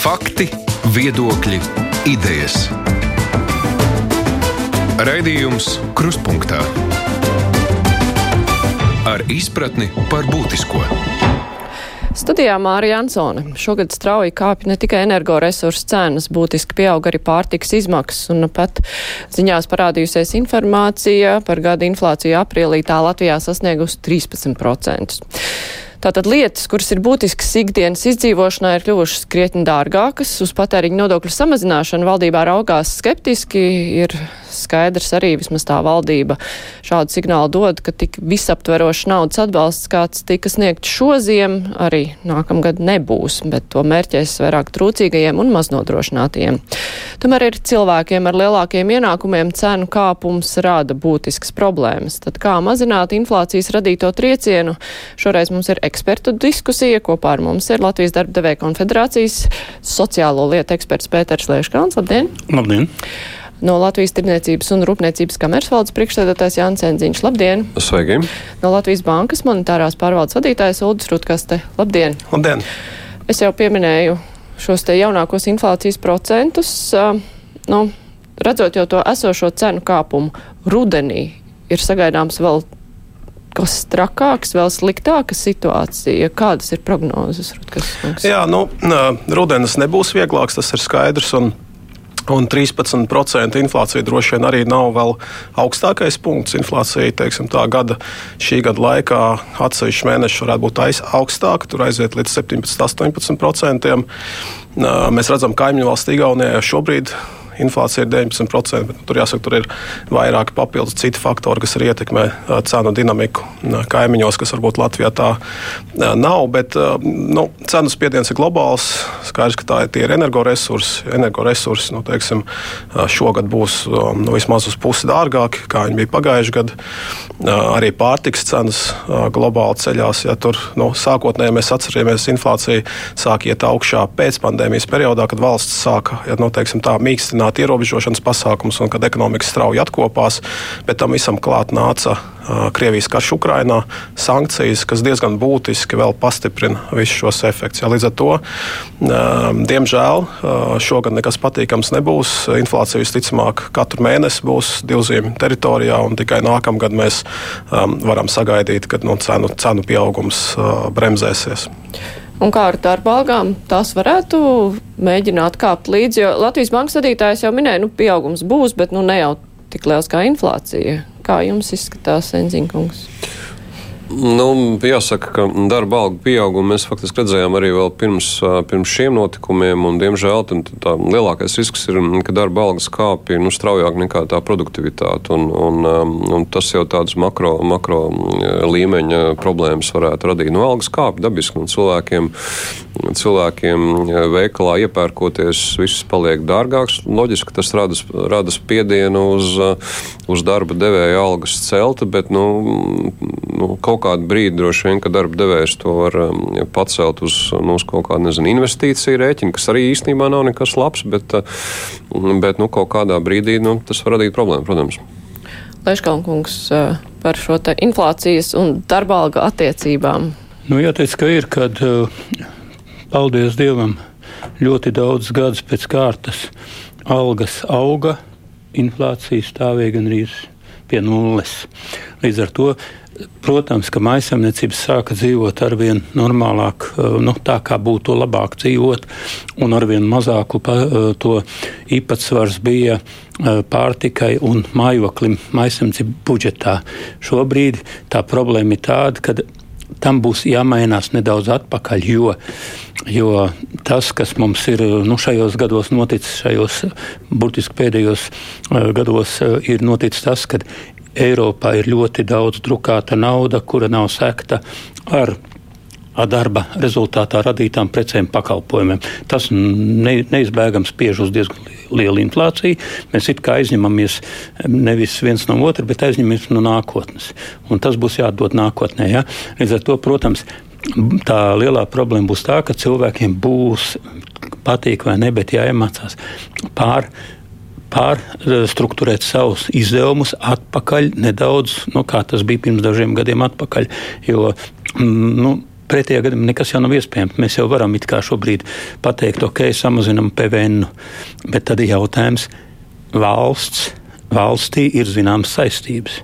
Fakti, viedokļi, idejas. Raidījums Kruspunkta ar izpratni par būtisko. Studijā Mārija Ansone. Šogad strauji kāpj ne tikai energoresursu cenas, būtiski pieaug arī pārtiks izmaksas, un pat ziņās parādījusies informācija par gada inflāciju aprīlī tā Latvijā sasniegusi 13%. Tātad lietas, kuras ir būtiskas ikdienas izdzīvošanā, ir kļuvušas krietni dārgākas. Uz patēriņu nodokļu samazināšanu valdībā raugās skeptiski. Ir skaidrs arī, vismaz tā valdība šādu signālu dod, ka tik visaptverošs naudas atbalsts, kāds tika sniegts šoziem, arī nākamgad nebūs, bet to mērķēs vairāk trūcīgajiem un maznodrošinātiem. Tomēr ir cilvēkiem ar lielākiem ienākumiem cenu kāpums rada būtiskas problēmas. Tad kā mazināt inflācijas radīto triecienu? Šoreiz mums ir ekspertu diskusija. Kopā ar mums ir Latvijas darba devēja konfederācijas sociālo lietu eksperts Pēters Lieškāns. Labdien! Labdien! No Latvijas Tirniecības un Rūpniecības kameras valdes priekšsēdētājs Jānis Enziņš. Labdien! Sveiki! No Latvijas Bankas monetārās pārvaldes vadītājs Uldis Rutkaste. Labdien! Labdien! Es jau pieminēju šos te jaunākos inflācijas procentus. Nu, redzot jau to esošo cenu kāpumu rudenī, ir sagaidāms vēl kas trakāks, vēl sliktāka situācija? Kādas ir prognozes? Rutkas, Jā, nu, rudenis nebūs vieglāks, tas ir skaidrs. Un... Un 13% inflācija droši vien arī nav vēl augstākais punkts. Inflācija teiksim, gada, šī gada laikā atsevišķi mēneši varētu būt augstāka, tur aiziet līdz 17, 18%. Mēs redzam, ka kaimiņu valsts Igaunijā šobrīd inflācija ir 19%, bet tur jāsaka, tur ir vairāki papildus citi faktori, kas arī ietekmē cenu dinamiku kaimiņos, kas varbūt Latvijā tā nav. Bet nu, cenu spiediens ir globāls. Skaidrs, ka tā ir tie ir energoresursi. Energoresursi nu, teiksim, šogad būs nu, vismaz uz pusi dārgāki, kā viņi bija pagājušajā gadā. Arī pārtiks cenas globāli ceļās. Ja tur nu, sākotnēji mēs atceramies, inflācija sāk iet augšā pēc pandēmijas periodā, kad valsts sāka ja, nu, teiksim, tā mīkstināt turpināt ierobežošanas pasākumus un kad ekonomika strauji atkopās, bet tam visam klāt nāca Krievijas karš Ukrainā, sankcijas, kas diezgan būtiski vēl pastiprina visus šos efektus. Ja, līdz ar to, diemžēl, šogad nekas patīkams nebūs. Inflācija visticamāk katru mēnesi būs divzīmju teritorijā, un tikai nākamgad mēs varam sagaidīt, kad nu, cenu, cenu pieaugums bremzēsies. Un kā ar darba algām, tās varētu mēģināt kāpt līdzi, jo Latvijas bankas vadītājs jau minēja, nu, pieaugums būs, bet nu ne jau tik liels kā inflācija. Kā jums izskatās, Enzinkungs? Nu, jāsaka, ka darba algu pieaugumu mēs faktiski redzējām arī vēl pirms, pirms šiem notikumiem. Un, diemžēl tā lielākais risks ir, ka darba algas kāpj nu, straujāk nekā tā produktivitāte. Un, un, un tas jau tādas makro, makro līmeņa problēmas varētu radīt. Nu, algas kāpj dabiski un cilvēkiem, cilvēkiem veikalā iepērkoties, viss paliek dārgāks. Loģiski tas rada, rada spiedienu uz, uz darba devēja algas celta, bet nu, nu, kaut kaut kādu brīdi droši vien, ka darba devējs to var um, pacelt uz, nu, uz kaut kādu nezinu, investīciju rēķinu, kas arī īstenībā nav nekas labs, bet, uh, bet nu, kaut kādā brīdī nu, tas var radīt problēmu, protams. Leškalnkungs uh, par šo inflācijas un darba alga attiecībām. Nu, jāteic, ka ir, kad uh, paldies Dievam ļoti daudz gadus pēc kārtas algas auga, inflācija stāvēja gandrīz pie nulles. Līdz ar to Protams, ka maisaimniecības sāka dzīvot ar vien normālāk, eh, nu, tā kā būtu labāk dzīvot, un ar vien mazāku pa, eh, to īpatsvars bija eh, pārtikai un mājoklim maisaimniecību budžetā. Šobrīd tā problēma ir tāda, ka tam būs jāmainās nedaudz atpakaļ, jo, jo tas, kas mums ir nu, šajos gados noticis, šajos burtiski pēdējos gados, ir noticis tas, ka Eiropā ir ļoti daudz drukāta nauda, kura nav sekta ar darba rezultātā radītām precēm pakalpojumiem. Tas ne, neizbēgams spiež uz diezgan lielu inflāciju. Mēs it kā aizņemamies nevis viens no otra, bet aizņemamies no nākotnes. Un tas būs jādod nākotnē. Ja? Līdz ar to, protams, tā lielā problēma būs tā, ka cilvēkiem būs patīk vai ne, bet jāiemācās pār pārstruktūrēt savus izdevumus atpakaļ nedaudz, nu, kā tas bija pirms dažiem gadiem atpakaļ. Jo, mm, nu, pretējā gadījumā nekas jau nav iespējams. Mēs jau varam it kā šobrīd pateikt, ok, samazinam PVN, bet tad ir jautājums valsts valstī ir zināmas saistības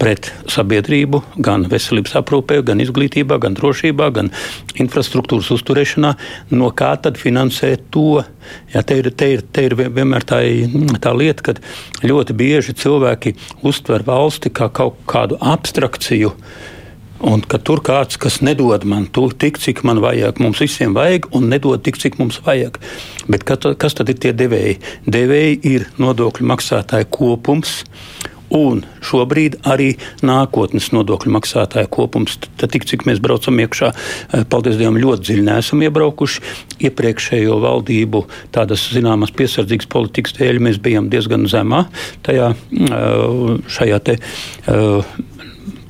pret sabiedrību, gan veselības aprūpē, gan izglītībā, gan drošībā, gan infrastruktūras uzturēšanā. No kā tad finansēt to? Ja, te, ir, te, ir, te ir vienmēr tā, tā lieta, ka ļoti bieži cilvēki uztver valsti kā kaut kādu abstrakciju. Un ka tur kāds, kas nedod man to tik, cik man vajag, mums visiem vajag, un nedod tik, cik mums vajag. Bet kas tad ir tie devēji? Devēji ir nodokļu maksātāju kopums. Un šobrīd arī nākotnes nodokļu maksātāju kopums. Tad, tik, cik mēs braucam iekšā, eh, paldies Dievam, ļoti dziļi neesam iebraukuši. Iepriekšējo valdību tādas zināmas piesardzīgas politikas dēļ mēs bijām diezgan zemā tajā eh, šajā te eh,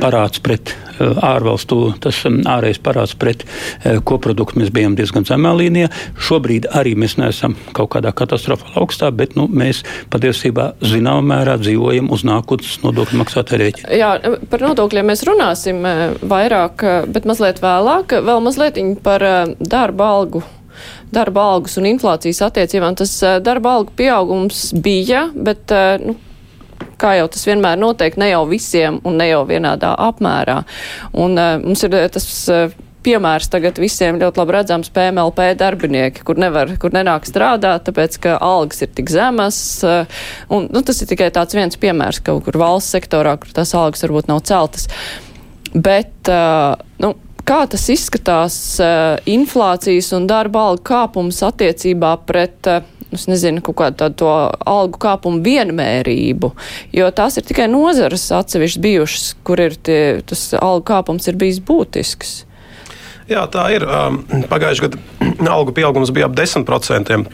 parāds pret eh, ārvalstu, tas mm, ārējais parāds pret eh, koproduktu mēs bijām diezgan zemā līnijā. Šobrīd arī mēs neesam kaut kādā katastrofālā augstā, bet nu, mēs patiesībā zināmā mērā dzīvojam uz nākotnes nodokļu maksātāju rēķina. Jā, par nodokļiem mēs runāsim eh, vairāk, bet mazliet vēlāk. Vēl mazliet par darba algu darba algas un inflācijas attiecībām. Tas darba algu pieaugums bija, bet nu, kā jau tas vienmēr notiek, ne jau visiem un ne jau vienādā apmērā. Un uh, mums ir tas. Uh, piemērs tagad visiem ļoti labi redzams PMLP darbinieki, kur, nevar, kur nenāk strādāt, tāpēc, ka algas ir tik zemas. Un, nu, tas ir tikai tāds viens piemērs kaut kur valsts sektorā, kur tās algas varbūt nav celtas. Bet, nu, kā tas izskatās inflācijas un darba algu kāpums attiecībā pret es nezinu, kaut kādu tādu algu kāpumu vienmērību, jo tās ir tikai nozares atsevišķi bijušas, kur ir tie, tas algu kāpums ir bijis būtisks. Jā, tā ir. Pagājušajā gadā algu pieaugums bija ap 10%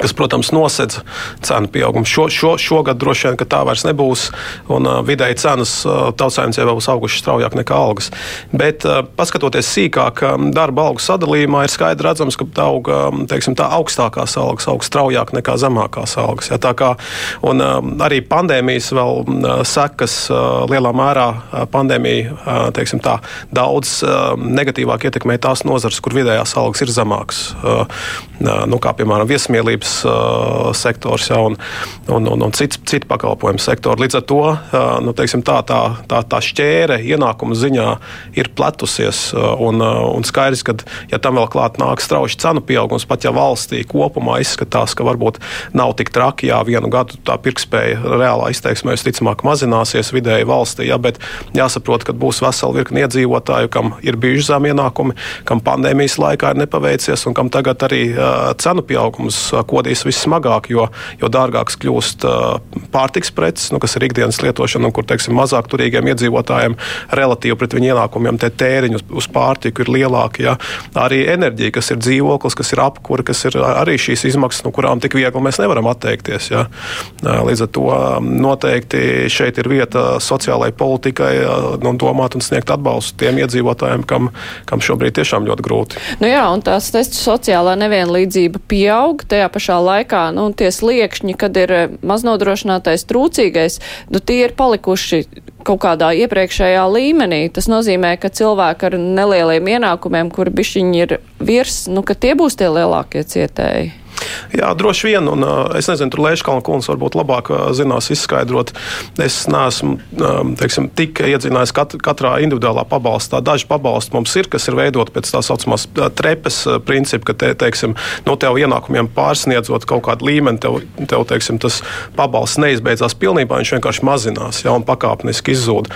kas, protams, nosedz cenu pieaugumu. Šo, šo, šogad droši vien tā vairs nebūs, un uh, vidēji cenas uh, tautsājumniecībā būs augušas straujāk nekā algas. Bet, uh, paskatoties sīkāk, darba algu sadalījumā, ir skaidrs redzams, ka aug, teiksim, tā augstākās algas aug straujāk nekā zemākās algas. Ja, kā, un, um, arī pandēmijas vēl uh, sekas uh, lielā mērā uh, pandēmija uh, teiksim, tā, daudz uh, negatīvāk ietekmē tās nozares, kur vidējās algas ir zemākas. Uh, uh, nu, kā piemēram viesmīlība veselības uh, sektors ja, un, un, un, un cits, citu pakalpojumu sektoru. Līdz ar to uh, nu, teiksim, tā, tā, tā, tā šķēre ienākumu ziņā ir pletusies. Un, un skaidrs, ka ja tam vēl klāt nāk strauji cenu pieaugums, pat ja valstī kopumā izskatās, ka varbūt nav tik traki, jā, vienu gadu tā pirktspēja reālā izteiksmē visticamāk mazināsies vidēji valstī, ja, bet jāsaprot, ka būs vesela virkni iedzīvotāju, kam ir bijuši zem ienākumi, kam pandēmijas laikā ir nepaveicies un kam tagad arī cenu pieaugums kodīs vissmagāk, jo, jo dārgāks kļūst pārtiks preces, nu, kas ir ikdienas lietošana, un kur teiksim, mazāk turīgiem iedzīvotājiem relatīvi pret viņu ienākumiem tie tēriņi uz, uz pārtiku ir lielāki. Ja. Arī enerģija, kas ir dzīvoklis, kas ir apkūra, kas ir arī šīs izmaksas, no kurām tik viegli mēs nevaram atteikties. Ja. Līdz ar to noteikti šeit ir vieta sociālajai politikai nu, domāt un sniegt atbalstu tiem iedzīvotājiem, kam, kam šobrīd tiešām ļoti grūti. Nu jā, un tās sociālā nevienlīdzība pieaug. Tajā pašā laikā nu, tie sliekšņi, kad ir eh, maznodrošinātais trūcīgais, nu, tie ir palikuši kaut kādā iepriekšējā līmenī. Tas nozīmē, ka cilvēki ar nelieliem ienākumiem, kuri bišķiņi ir virs, nu, ka tie būs tie lielākie cietēji. Jā, droši vien, un es nezinu, tur Lēškalna kungs varbūt labāk zinās izskaidrot. Es neesmu teiksim, tik iedzinājies kat, katrā individuālā pabalstā. Daži pabalsti mums ir, kas ir veidoti pēc tā saucamās trepes principa, ka te, teiksim, no tev ienākumiem pārsniedzot kaut kādu līmeni, tev, tev teiksim, tas pabalsts neizbeidzās pilnībā, viņš vienkārši mazinās ja, un pakāpeniski izzūd.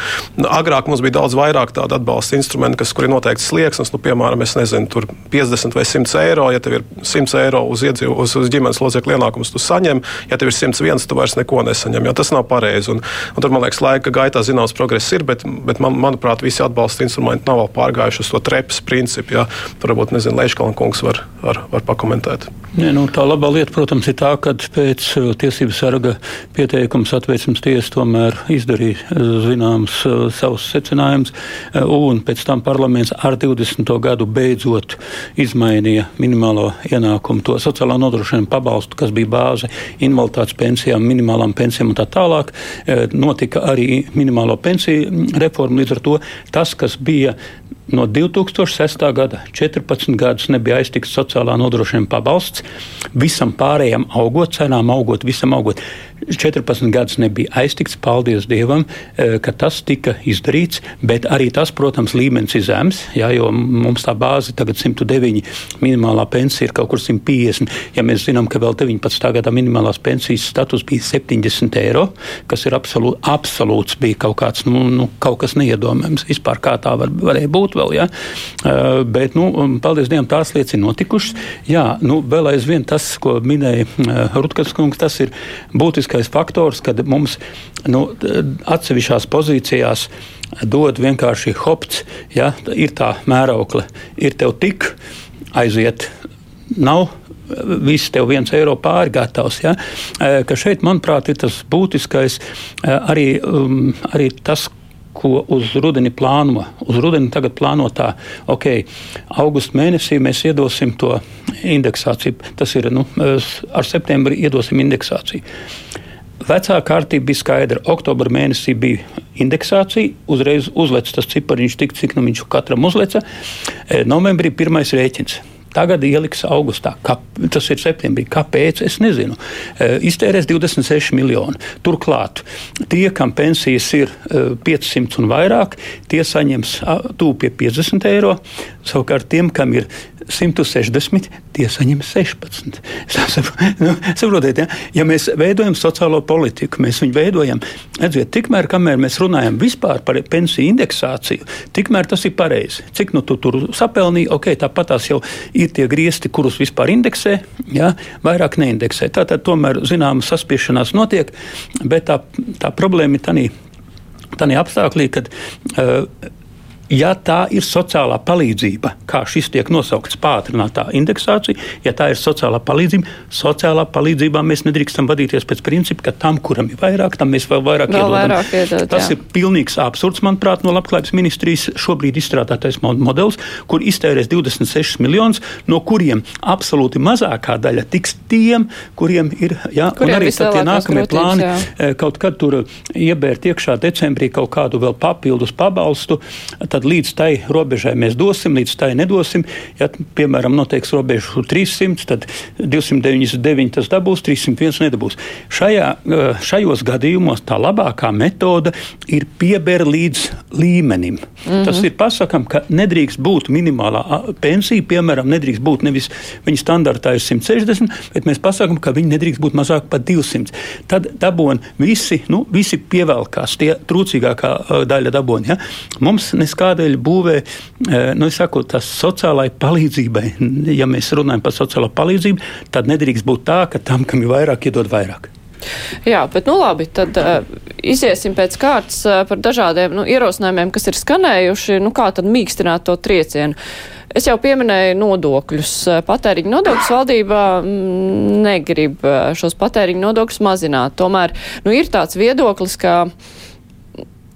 Agrāk mums bija daudz vairāk tādu atbalsta instrumentu, kas, kur ir noteikts slieksnis, nu, piemēram, nezinu, 50 vai 100 eiro. Ja tev ir 100 eiro uz iedzīvotāju, uz, uz ģimenes locekļu ienākumus tu saņem. Ja tev ir 101, tu vairs neko nesaņem. Tas nav pareizi. Un, un tur, man liekas, laika gaitā zināms progress ir, bet, bet man, manuprāt, visi atbalsta instrumenti nav vēl pārgājuši uz to trepas principu. Ja. Tur varbūt, Leiškalna kungs var, var, var pakomentēt. Nē, nu, tā labā lieta, protams, ir tā, ka pēc uh, tiesību sarga pieteikums atveiksmes tiesa tomēr izdarīja uh, zināms uh, savus secinājumus, un pēc tam parlaments ar 20. gadu beidzot izmainīja minimālo ienākumu, to sociālā nodrošinājumu pabalstu, kas bija bāze invaliditātes pensijām, minimālām pensijām un tā tālāk. Notika arī minimālo pensiju reforma, līdz ar to tas, kas bija no 2006. gada 14 gadus nebija aiztikts sociālā nodrošinājuma pabalsts. Visam pārējiem augot, cenām augot, visam augot. 14 gadus nebija aiztikts, paldies Dievam, e, ka tas tika izdarīts, bet arī tas, protams, līmenis ir zems, jā, jo mums tā bāze tagad 109, minimālā pensija ir kaut kur 150. Ja mēs zinām, ka vēl 19. gadā minimālās pensijas status bija 70 eiro, kas ir absolū, absolūts, bija kaut kāds, nu, nu, kaut kas neiedomājams vispār, kā tā var, varēja būt vēl, jā. Uh, bet, nu, paldies Dievam, tās lietas ir notikušas. Jā, nu, vēl aizvien tas, ko minēja uh, Rutkas kungs, tas ir būtiskais faktors, kad mums nu, atsevišķās pozīcijās dod vienkārši hopts, ja ir tā mēraukla, ir tev tik aiziet, nav viss tev viens eiro pāri gatavs. Ja? Ka šeit, manuprāt, ir tas būtiskais arī, um, arī tas, ko uz rudeni plāno. Uz rudeni tagad plāno tā, ok, augusta mēnesī mēs iedosim to indeksāciju. Tas ir nu, ar septembri iedosim indeksāciju. Vecā kārtība bija skaidra. Oktobra mēnesī bija indeksācija, uzreiz uzlec tas cipariņš tik, cik nu viņš katram uzleca. E, novembrī pirmais rēķins. Tagad ieliks augustā. Kā, tas ir septembrī. Kāpēc? Es nezinu. E, iztērēs 26 miljoni. Turklāt tie, kam pensijas ir e, 500 un vairāk, tie saņems tuvu pie 50 eiro. Savukārt tiem, kam ir 160, tie saņem 16. nu, saprotiet, ja? ja mēs veidojam sociālo politiku, mēs viņu veidojam, redziet, tikmēr, kamēr mēs runājam vispār par pensiju indeksāciju, tikmēr tas ir pareizi. Cik nu tu tur sapelnīji, ok, tāpat tās jau ir tie griezti, kurus vispār indeksē, ja? vairāk neindeksē. Tātad tomēr zināma saspiešanās notiek, bet tā, tā problēma ir tādā. Tādā apstākļā, kad uh, ja tā ir sociālā palīdzība, kā šis tiek nosaukts, pātrinātā indeksācija, ja tā ir sociālā palīdzība, sociālā palīdzībā mēs nedrīkstam vadīties pēc principa, ka tam, kuram ir vairāk, tam mēs vēl vairāk vēl iedodam. Vairāk iedod, Tas jā. ir pilnīgs absurds, manuprāt, no Labklājības ministrijas šobrīd izstrādātais modelis, kur iztērēs 26 miljonus, no kuriem absolūti mazākā daļa tiks tiem, kuriem ir, jā, kuriem un arī tie nākamie plāni jā. Eh, kaut kad tur iebērt iekšā decembrī kaut kādu vēl papildus pabalstu. Tad tad līdz tai robežai mēs dosim, līdz tai nedosim. Ja, piemēram, noteiks robežu 300, tad 299 tas dabūs, 301 nedabūs. Šajā, eh, šajos gadījumos tā labākā metode ir piebērt līdz līmenim. Mm -hmm. Tas ir pasakām, ka nedrīkst būt minimālā pensija, piemēram, nedrīkst būt nevis viņa standartā ir 160, bet mēs pasakām, ka viņa nedrīkst būt mazāk par 200. Tad dabūn visi, nu, visi pievelkās, tie trūcīgākā daļa dabūn. Ja? Mums neskatās kādēļ būvē, eh, nu, saku, tas sociālai palīdzībai. Ja mēs runājam par sociālo palīdzību, tad nedrīkst būt tā, ka tam, kam ir vairāk, iedod vairāk. Jā, bet nu labi, tad uh, iziesim pēc kārtas uh, par dažādiem nu, ierosinājumiem, kas ir skanējuši, nu kā tad mīkstināt to triecienu. Es jau pieminēju nodokļus. Patēriņa nodokļus valdībā mm, negrib šos patēriņa nodokļus mazināt. Tomēr nu, ir tāds viedoklis, ka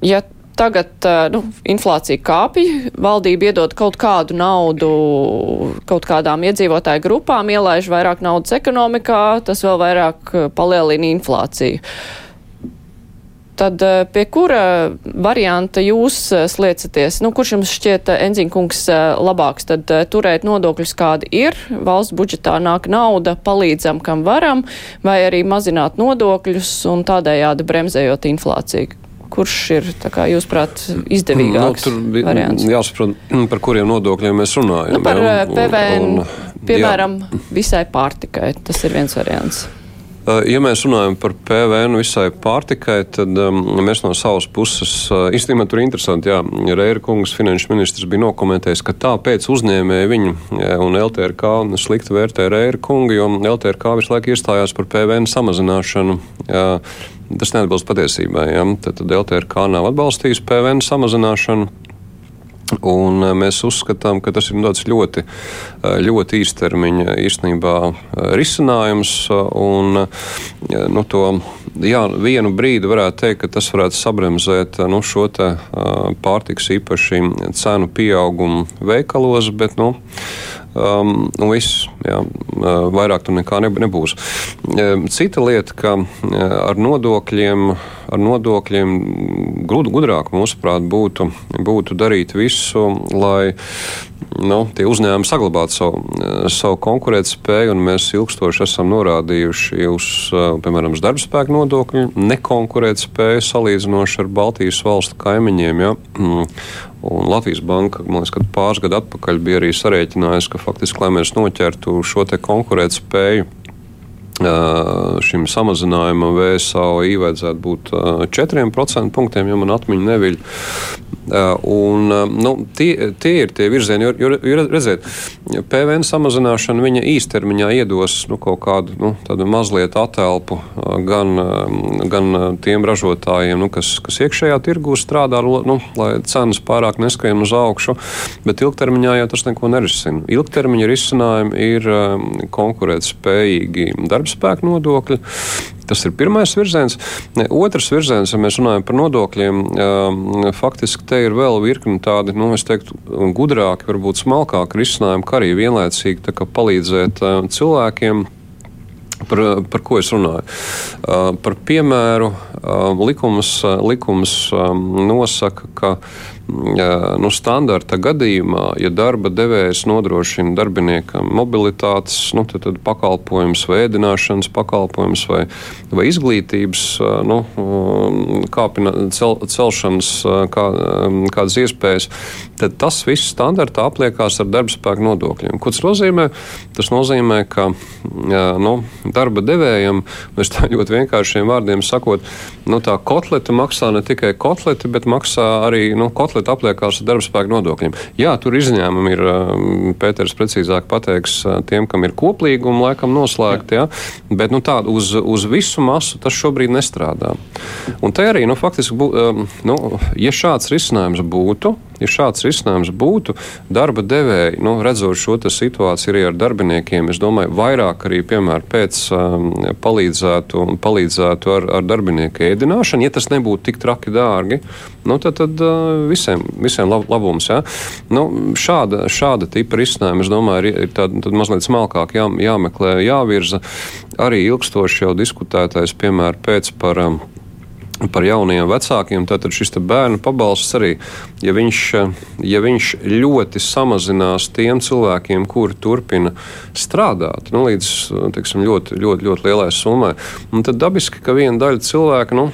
ja tagad nu, inflācija kāpja, valdība iedod kaut kādu naudu kaut kādām iedzīvotāju grupām, ielaiž vairāk naudas ekonomikā, tas vēl vairāk palielina inflāciju. Tad pie kura varianta jūs sliecaties? Nu, kurš jums šķiet, Enziņkungs, labāks? Tad turēt nodokļus, kādi ir, valsts budžetā nāk nauda, palīdzam, kam varam, vai arī mazināt nodokļus un tādējādi bremzējot inflāciju? Kurš ir, kā jūs prāt, izdevīgāks nu, tur variants? Jāsaprot, mm, par kuriem nodokļiem mēs runājam. Nu, par jā, eh, PVN, un, un, piemēram, jā. visai pārtikai, tas ir viens variants. Eh, ja mēs runājam par PVN visai pārtikai, tad um, mēs no savas puses uh, īstenībā tur ir interesanti. Jā, Reira kungs, finanšu ministrs, bija nokomentējis, ka tāpēc uzņēmēji viņu un LTRK slikti vērtē Reira kungu, jo LTRK visu laiku iestājās par PVN samazināšanu. Jā, Tas neatbilst patiesībai. Ja? Tad, tad LTRK nav atbalstījis PVN samazināšanu. Un eh, mēs uzskatām, ka tas ir ļoti, eh, ļoti īstermiņa īstenībā eh, risinājums. Un, nu, to, jā, vienu brīdi varētu teikt, ka tas varētu sabremzēt nu, šo te, pārtiks īpaši cenu pieaugumu veikalos, bet nu, um, nu, viss Jā, vairāk tur nekā nebūs. Cita lieta, ka ar nodokļiem, ar nodokļiem gudrāk, mūsuprāt, būtu, būtu darīt visu, lai nu, tie uzņēmumi saglabātu savu, savu konkurētspēju, un mēs ilgstoši esam norādījuši uz, piemēram, uz darbspēku nodokļu nekonkurētspēju salīdzinoši ar Baltijas valstu kaimiņiem. Ja? Mm. Un Latvijas banka, liekas, pāris gadu atpakaļ bija arī sarēķinājusi, ka faktiski, lai mēs noķertu šo konkurētspēju, šim samazinājumam VSAI vajadzētu būt 4% punktiem, ja man atmiņa neviļ. Un, nu, tie, tie ir tie virzieni, jo, jo, redziet, PVN samazināšana viņa īstermiņā iedos nu, kaut kādu nu, mazliet atelpu gan, gan tiem ražotājiem, nu, kas, kas iekšējā tirgū strādā, nu, lai cenas pārāk neskrien uz augšu, bet ilgtermiņā jau tas neko nerisina. Ilgtermiņa risinājumi ir konkurētspējīgi darbspēku nodokļi. Tas ir pirmais virziens. Otrs virziens, ja mēs runājam par nodokļiem, faktiski te ir vēl virkni tādi, nu, es teiktu, gudrāki, varbūt smalkāki risinājumi, kā arī vienlaicīgi palīdzēt cilvēkiem. Par, par ko es runāju? Uh, par piemēru, likums, likums nosaka, ka nu, standarta gadījumā, ja darba devējs nodrošina darbiniekam mobilitātes nu, tad, tad pakalpojums, vai ēdināšanas pakalpojums, vai, vai izglītības nu, kāpina, cel, celšanas kā, kādas iespējas, tad tas viss standartā apliekās ar darbspēku nodokļiem. Ko tas nozīmē? Tas nozīmē, ka nu, darba devējam, mēs tā ļoti vienkāršiem vārdiem sakot, nu, tā kotleta maksā ne tikai kotleti, bet maksā arī nu, kotleti mazliet apliekās ar darbspēku nodokļiem. Jā, tur izņēmumi ir, um, Pēters precīzāk pateiks, uh, tiem, kam ir koplīgumi, laikam noslēgti, jā. Jā, bet nu, tā, uz, uz visu masu tas šobrīd nestrādā. Un te arī, nu, faktiski, bū, um, nu, ja šāds risinājums būtu, ja šāds risinājums būtu, darba devēji, nu, redzot šo situāciju arī ar darbiniekiem, es domāju, vairāk arī, piemēram, pēc um, palīdzētu, palīdzētu ar, ar darbinieku ēdināšanu, ja tas nebūtu tik traki dārgi, nu, tad, tad uh, visiem, visiem lab, labums. Ja? Nu, šāda, šāda tipa risinājuma, es domāju, ir, ir tāda mazliet smalkāk jā, jāmeklē, jāvirza. Arī ilgstoši jau diskutētais, piemēram, pēc par um, par jauniem vecākiem, tad šis bērnu pabalsts arī, ja viņš, ja viņš ļoti samazinās tiem cilvēkiem, kuri turpina strādāt, nu, līdz teiksim, ļoti, ļoti, ļoti lielai summai, tad dabiski, ka viena daļa cilvēku, nu,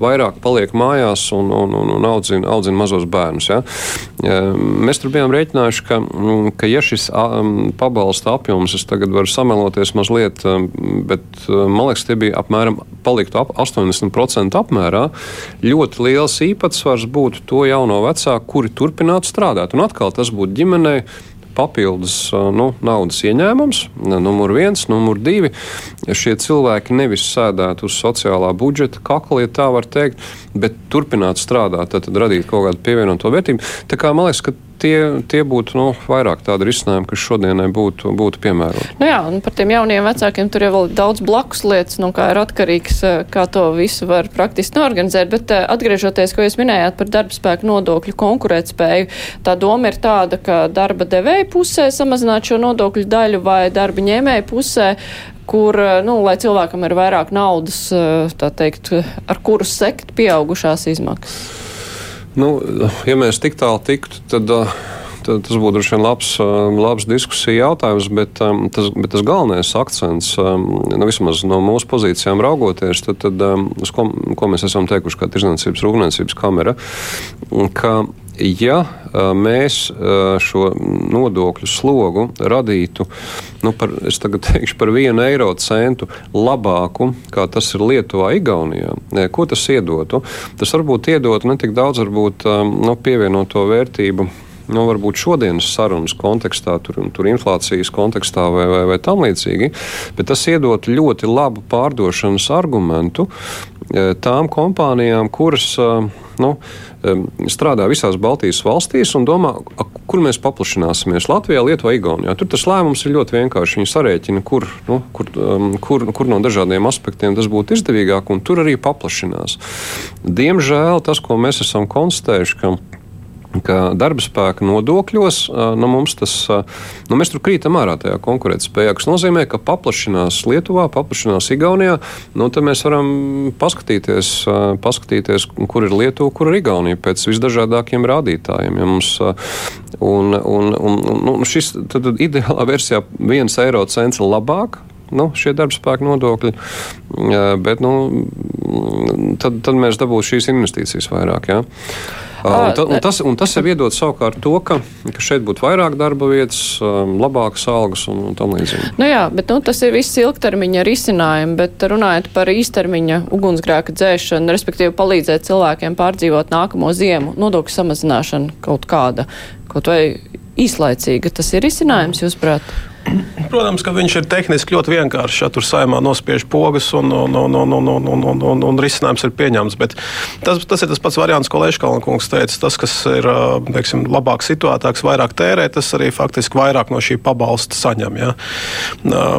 vairāk paliek mājās un, un, un, un audzina, audzina mazos bērnus. Ja? Mēs tur bijām rēķinājuši, ka, mm, ka ja šis pabalsta apjoms, es tagad varu sameloties mazliet, bet man liekas, tie bija apmēram paliktu ap 80% apmērā, ļoti liels īpatsvars būtu to jauno vecāku, kuri turpinātu strādāt. Un atkal tas būtu ģimenei papildus nu, naudas ieņēmums, numur viens, numur divi. Šie cilvēki nevis sēdētu uz sociālā budžeta kakla, ja tā var teikt, bet turpinātu strādāt, tad, tad radīt kaut kādu pievienoto vērtību. Tā kā man liekas, ka tie, tie būtu nu, vairāk tādi risinājumi, kas šodienai būtu, būtu piemēroti. Nu jā, un par tiem jauniem vecākiem tur ir daudz blakus lietas, no kā ir atkarīgs, eh, kā to visu var praktiski norganizēt. Bet eh, atgriežoties, ko jūs minējāt par darbspēku nodokļu konkurētspēju, tā doma ir tāda, ka darba devēja pusē samazināt šo nodokļu daļu vai darba ņēmēja pusē kur, eh, nu, lai cilvēkam ir vairāk naudas, tā teikt, ar kuru sekt pieaugušās izmaksas. Nu, ja mēs tik tālu tiktu, tad. Tad tas būtu droši vien labs, labs diskusija jautājums, bet, tas, bet tas galvenais akcents, nu, vismaz no mūsu pozīcijām raugoties, tad, tad ko, ko mēs esam teikuši, kā Tirzniecības rūpniecības kamera, ka ja mēs šo nodokļu slogu radītu nu, par, teikšu, par vienu eiro centu labāku, kā tas ir Lietuvā, Igaunijā, ko tas iedotu? Tas varbūt iedotu ne tik daudz varbūt, nu, pievienoto vērtību nu, varbūt šodienas sarunas kontekstā, tur, tur inflācijas kontekstā vai, vai, vai tam līdzīgi, bet tas iedot ļoti labu pārdošanas argumentu tām kompānijām, kuras nu, strādā visās Baltijas valstīs un domā, kur mēs paplašināsimies. Latvijā, Lietuvā, Igaunijā. Tur tas lēmums ir ļoti vienkārši. Viņi sarēķina, kur, nu, kur, kur, kur no dažādiem aspektiem tas būtu izdevīgāk, un tur arī paplašinās. Diemžēl tas, ko mēs esam konstatējuši, ka ka darba spēka nodokļos nu, tas, nu, mēs tur krītam ārā tajā konkurētspējā, kas nozīmē, ka paplašinās Lietuvā, paplašinās Igaunijā. Nu, tad mēs varam paskatīties, paskatīties, kur ir Lietuva, kur ir Igaunija pēc visdažādākiem rādītājiem. Ja mums, un, un, un, nu, šis tad, tad ideālā versijā viens eiro cents ir labāk nu, šie darbspēka nodokļi. Bet nu, tad, tad mēs dabūsim šīs investīcijas vairāk. Ja? Un, ta, un, tas, un tas ir iedod savukārt to, ka, ka šeit būtu vairāk darba vietas, labākas algas un, un tam līdzīgi. Nu jā, bet nu, tas ir viss ilgtermiņa risinājumi, bet runājot par īstermiņa ugunsgrēka dzēšanu, respektīvi palīdzēt cilvēkiem pārdzīvot nākamo ziemu, nodokļu samazināšana kaut kāda, kaut vai īslaicīga, tas ir risinājums, jūsuprāt? Protams, ka viņš ir tehniski ļoti vienkāršs. Ja tur saimā nospiež pogas un, un, un, un, un, un, un, un, un risinājums ir pieņemts. Bet tas, tas ir tas pats variants, ko Leškalna kungs teica. Tas, kas ir teiksim, labāk situētāks, vairāk tērē, tas arī faktiski vairāk no šī pabalsta saņem. Ja.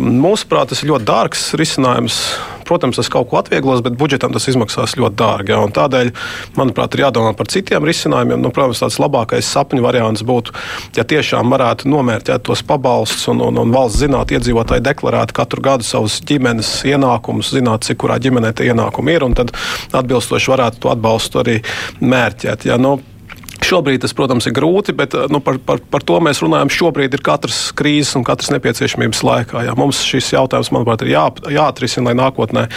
Mūsuprāt, tas ir ļoti dārgs risinājums. Protams, tas kaut ko atvieglos, bet budžetam tas izmaksās ļoti dārgi. Ja. Tādēļ, manuprāt, ir jādomā par citiem risinājumiem. Nu, protams, tāds labākais sapņu variants būtu, ja tiešām varētu nomērķēt tos pabalstus un, un un, valsts zinātu, iedzīvotāji deklarētu katru gadu savus ģimenes ienākumus, zinātu, cik kurā ģimenē tie ienākumi ir, un tad atbilstoši varētu to atbalstu arī mērķēt. Ja, nu, Šobrīd tas, protams, ir grūti, bet eh, nu, par, par, par to mēs runājam. Šobrīd ir katras krīzes un katras nepieciešamības laikā. Jā. Mums šis jautājums, manuprāt, ir jā, jāatrisina, lai nākotnē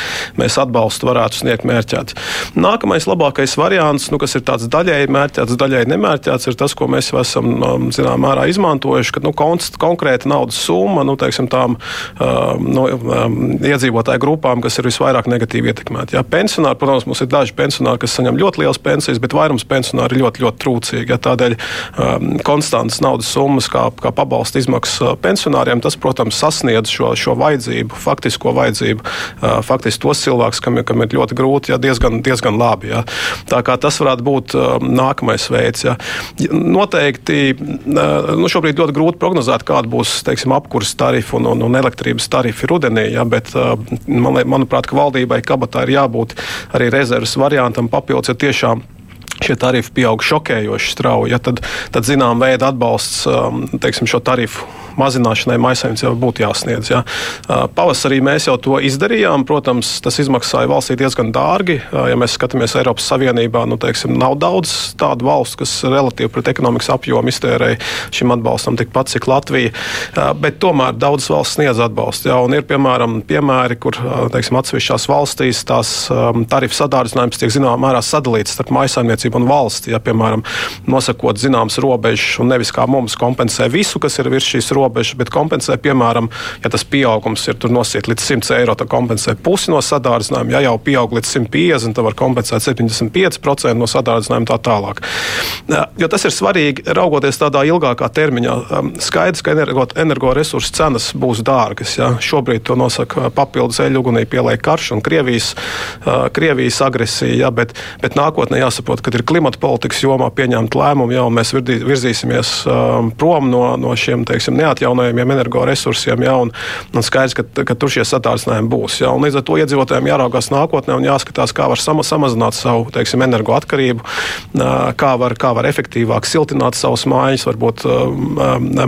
mēs atbalstu varētu sniegt mērķēt. Nākamais labākais variants, nu, kas ir tāds daļēji mērķēts, daļēji nemērķēts, ir tas, ko mēs esam um, zināmā mērā izmantojuši, ka nu, konkrēta naudas summa nu, teiksim, tām um, nu, um, iedzīvotāju grupām, kas ir visvairāk negatīvi ietekmēti. Pensionāri, protams, mums ir daži pensionāri, kas saņem ļoti lielas pensijas, bet vairums pensionāri ir ļoti, ļoti trūcīgi trūcīgi. Ja, tādēļ um, konstantas naudas summas, kā, kā pabalsta izmaksas uh, pensionāriem, tas, protams, sasniedz šo, šo vajadzību, faktisko vajadzību, uh, faktiski tos cilvēkus, kam, kam ir ļoti grūti, ja, diezgan, diezgan labi. Ja. Tā kā tas varētu būt uh, nākamais veids. Ja. Noteikti uh, nu, šobrīd ļoti grūti prognozēt, kāda būs teiksim, apkurses tarifa un, un, un elektrības tarifi rudenī, ja, bet uh, man, manuprāt, valdībai kabatā ir jābūt arī rezerves variantam papildus, ja tiešām šie tarifi pieaug šokējoši strauji, ja, tad, tad zinām veida atbalsts um, teiksim, šo tarifu mazināšanai maisaimniecībai būtu jāsniedz. Ja. Pavasarī mēs jau to izdarījām. Protams, tas izmaksāja valstī diezgan dārgi. Ja mēs skatāmies Eiropas Savienībā, nu, teiksim, nav daudz tādu valstu, kas relatīvi pret ekonomikas apjomu iztērēja šim atbalstam tikpat, cik Latvija. Bet tomēr daudzas valsts sniedz atbalstu. Ja, ir piemēram piemēri, kur teiksim, atsevišķās valstīs tās tarifu sadārdzinājums tiek zināmā mērā sadalīts starp maisaimniecību un valsti. Ja, piemēram, nosakot zināmas robežas un nevis kā mums kompensē visu, kas ir virs šīs robežas robežas, bet kompensē, piemēram, ja tas pieaugums ir nosiet līdz 100 eiro, tad kompensē pusi no sadārdzinājuma. Ja jau pieaug līdz 150, tad var kompensēt 75% no sadārdzinājuma tā tālāk. Jo tas ir svarīgi raugoties tādā ilgākā termiņā. Skaidrs, ka energoresursu cenas būs dārgas. Ja? Šobrīd to nosaka papildus eļļu ugunī pieliek karš un Krievijas, Krievijas agresija, ja? bet, bet nākotnē jāsaprot, ka ir klimata politikas jomā pieņemt lēmumu, ja mēs virzīsimies prom no, no šiem teiksim, neatjaunojamiem energoresursiem. Ja, un, un skaidrs, ka, ka tur šie satārsnājumi būs. Ja, līdz ar to iedzīvotājiem jāraugās nākotnē un jāskatās, kā var sama, samazināt savu teiksim, energoatkarību, kā var, kā var efektīvāk siltināt savus mājas, varbūt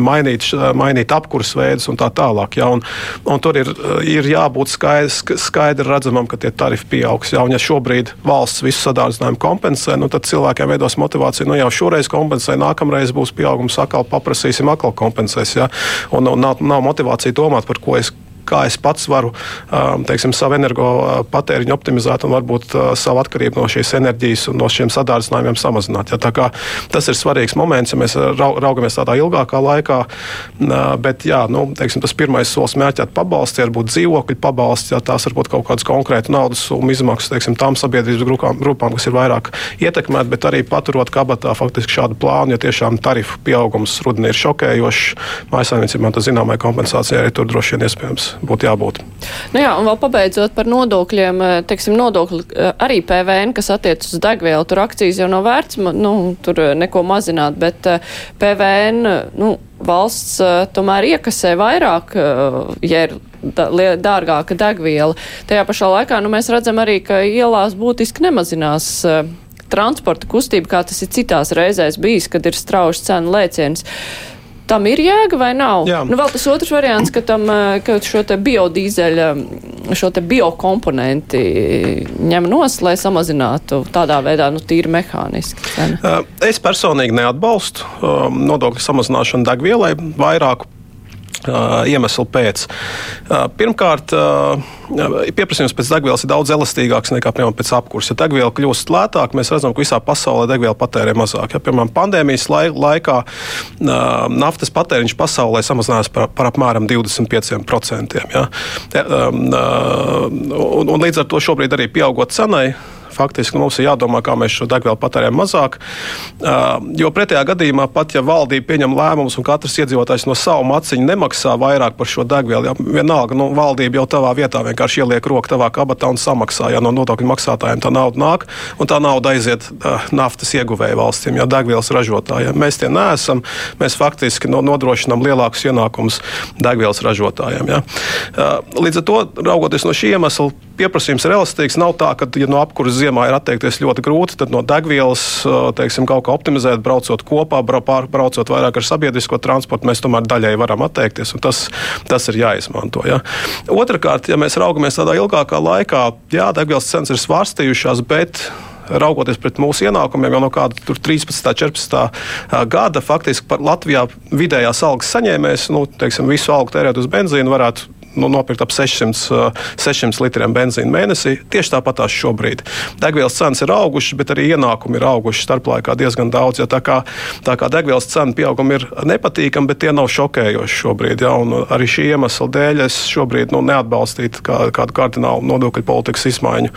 mainīt, mainīt apkurses veidus un tā tālāk. Ja, un, un tur ir, ir jābūt skaidrs, skaidri redzamam, ka tie tarifi pieaugs. Ja, un, ja šobrīd valsts visu sadārdzinājumu kompensē, nu, tad cilvēkiem veidos motivāciju. Nu, jau šoreiz kompensē, nākamreiz būs pieaugums, atkal paprasīsim, atkal kompensēs. Ja un, un nav, nav motivācija domāt, par ko es kā es pats varu um, teiksim, savu energopatēriņu optimizēt un varbūt uh, savu atkarību no šīs enerģijas un no šiem sadārdzinājumiem samazināt. Ja, tas ir svarīgs moments, ja mēs raugamies tādā ilgākā laikā. Uh, bet jā, nu, teiksim, tas pirmais solis mērķēt pabalsti, var būt dzīvokļu pabalsti, ja tās var būt kaut kādas konkrētas naudas summas izmaksas teiksim, tām sabiedrības grupām, grupām, kas ir vairāk ietekmētas, bet arī paturot kabatā faktiski šādu plānu, ja tiešām tarifu pieaugums rudenī ir šokējošs, mājasāniecībām tas zināmai kompensācijai arī tur droši vien iespējams būtu jābūt. Nu jā, un vēl pabeidzot par nodokļiem, eh, teiksim, nodokļi eh, arī PVN, kas attiec uz degvielu, tur akcijas jau nav vērts, nu, tur eh, neko mazināt, bet PVN, nu, valsts tomēr iekasē vairāk, ja ir dārgāka degviela. Tajā pašā laikā nu, mēs redzam arī, ka ielās būtiski nemazinās transporta kustība, kā tas ir citās reizēs bijis, kad ir strauši cenu lēciens. Tam ir jēga vai nav? Jā. Nu, vēl tas otrs variants, ka, tam, ka šo te biodīzeļa, šo te biokomponenti ņem nos, lai samazinātu tādā veidā, nu, tīri mehāniski cenu. Es personīgi neatbalstu nodokļu samazināšanu degvielai vairāku iemeslu pēc. Pirmkārt, pieprasījums pēc degvielas ir daudz elastīgāks nekā piemēram, pēc apkursa. Ja degviela kļūst lētāka, mēs redzam, ka visā pasaulē degviela patērē mazāk. Ja, piemēram, pandēmijas laikā naftas patēriņš pasaulē samazinājās par, par apmēram 25%. Ja. Un, un līdz ar to šobrīd arī pieaugot cenai faktiski mums ir jādomā, kā mēs šo degvielu patērējam mazāk. Jo pretējā gadījumā, pat ja valdība pieņem lēmumus un katrs iedzīvotājs no savu maciņu nemaksā vairāk par šo degvielu, ja vienalga nu, valdība jau tavā vietā vienkārši ieliek roku tavā kabatā un samaksā. Ja no nodokļu maksātājiem tā nauda nāk, un tā nauda aiziet naftas ieguvēju valstīm, ja degvielas ražotājiem. Mēs tie neesam. Mēs faktiski no, nodrošinām lielākus ienākumus degvielas ražotājiem. Ja. Līdz ar to, raugoties no šī iemesla, pieprasījums ir elastīgs. Nav tā, ka ja no apkuras ziemā ir atteikties ļoti grūti, tad no degvielas teiksim, kaut kā optimizēt, braucot kopā, braucot vairāk ar sabiedrisko transportu, mēs tomēr daļai varam atteikties. Tas, tas ir jāizmanto. Ja. Otrakārt, ja mēs raugamies tādā ilgākā laikā, jā, degvielas cenas ir svārstījušās, bet raugoties pret mūsu ienākumiem, jau no kāda 13. un 14. gada faktiski Latvijā vidējās algas saņēmējs, nu, teiksim, visu algu tērēt uz benzīnu varētu nu, nopirkt ap 600, 600 uh, litriem benzīna mēnesī. Tieši tāpat tās šobrīd. Degvielas cenas ir augušas, bet arī ienākumi ir auguši starplaikā diezgan daudz. Ja tā, kā, tā kā degvielas cenu pieaugumi ir nepatīkami, bet tie nav šokējoši šobrīd. Ja, arī šī iemesla dēļ es šobrīd nu, neatbalstītu kā, kādu kardinālu nodokļu politikas izmaiņu,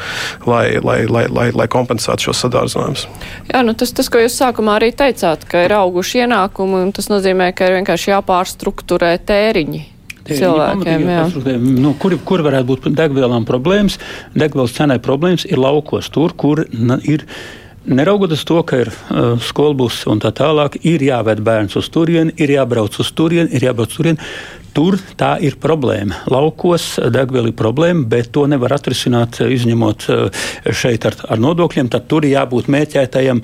lai, lai, lai, lai, lai kompensētu šos sadārdzinājumus. Jā, nu tas, tas, ko jūs sākumā arī teicāt, ka ir auguši ienākumi, un tas nozīmē, ka ir vienkārši jāpārstruktūrē tēriņi cilvēkiem. Nu, kur, kur varētu būt degvielām problēmas? Degvielas cenai problēmas ir laukos, tur, kur ir. Neraugoties to, ka ir uh, skolbus un tā tālāk, ir jāved bērns uz turieni, ir jābrauc uz turieni, ir jābrauc uz turieni. Tur tā ir problēma. Laukos degviela ir problēma, bet to nevar atrisināt izņemot eh, šeit ar, ar nodokļiem. Tad tur ir jābūt mērķētajam,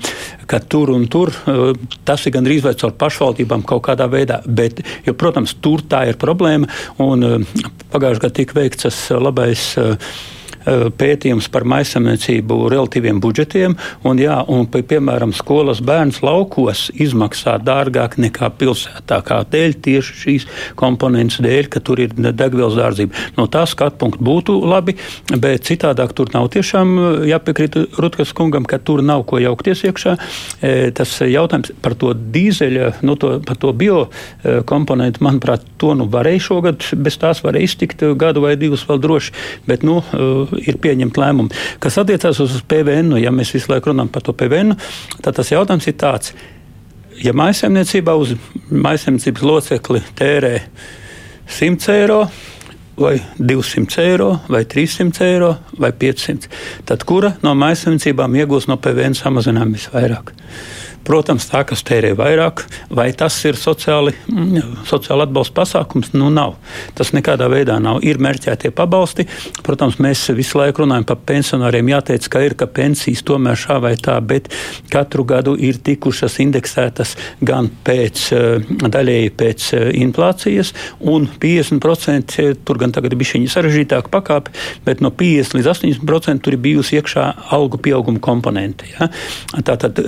ka tur un tur eh, tas ir gandrīz vai caur pašvaldībām kaut kādā veidā. Bet, jo, protams, tur tā ir problēma. Un eh, pagājušajā gadā tika veikts tas labais pētījums par maisaimniecību relatīviem budžetiem. Un, jā, un, piemēram, skolas bērns laukos izmaksā dārgāk nekā pilsētā. Kādēļ tieši šīs komponentes dēļ, ka tur ir degvielas dārdzība. No tā skatu punkta būtu labi, bet citādāk tur nav tiešām eh, jāpiekrīt Rutkas kungam, ka tur nav ko jaukties iekšā. Eh, tas jautājums par to dīzeļa, nu, to, par to bio komponentu, manuprāt, to nu varēja šogad, bez tās varēja iztikt gadu vai divus vēl droši. Bet, nu, ir pieņemt lēmumu. Kas attiecās uz PVN, ja mēs visu laiku runājam par to PVN, tad tas jautājums ir tāds. Ja maisaimniecībā uz maisaimniecības locekli tērē 100 eiro, vai 200 eiro, vai 300 eiro, vai 500. Tad kura no maisaimniecībām iegūs no PVN samazinājuma visvairāk? Protams, tā, kas tērē vairāk, vai tas ir sociāli, mm, sociāli atbalsta pasākums, nu nav. Tas nekādā veidā nav. Ir mērķētie pabalsti. Protams, mēs visu laiku runājam par pensionāriem. Jāteic, ka ir, ka pensijas tomēr šā vai tā, bet katru gadu ir tikušas indeksētas gan pēc, eh, daļēji pēc eh, inflācijas, un 50% eh, tur gan tagad ir bijusi sarežģītāka pakāpe, bet no 50 līdz 80% tur ir bijusi iekšā algu pieauguma komponente. Ja? Tātad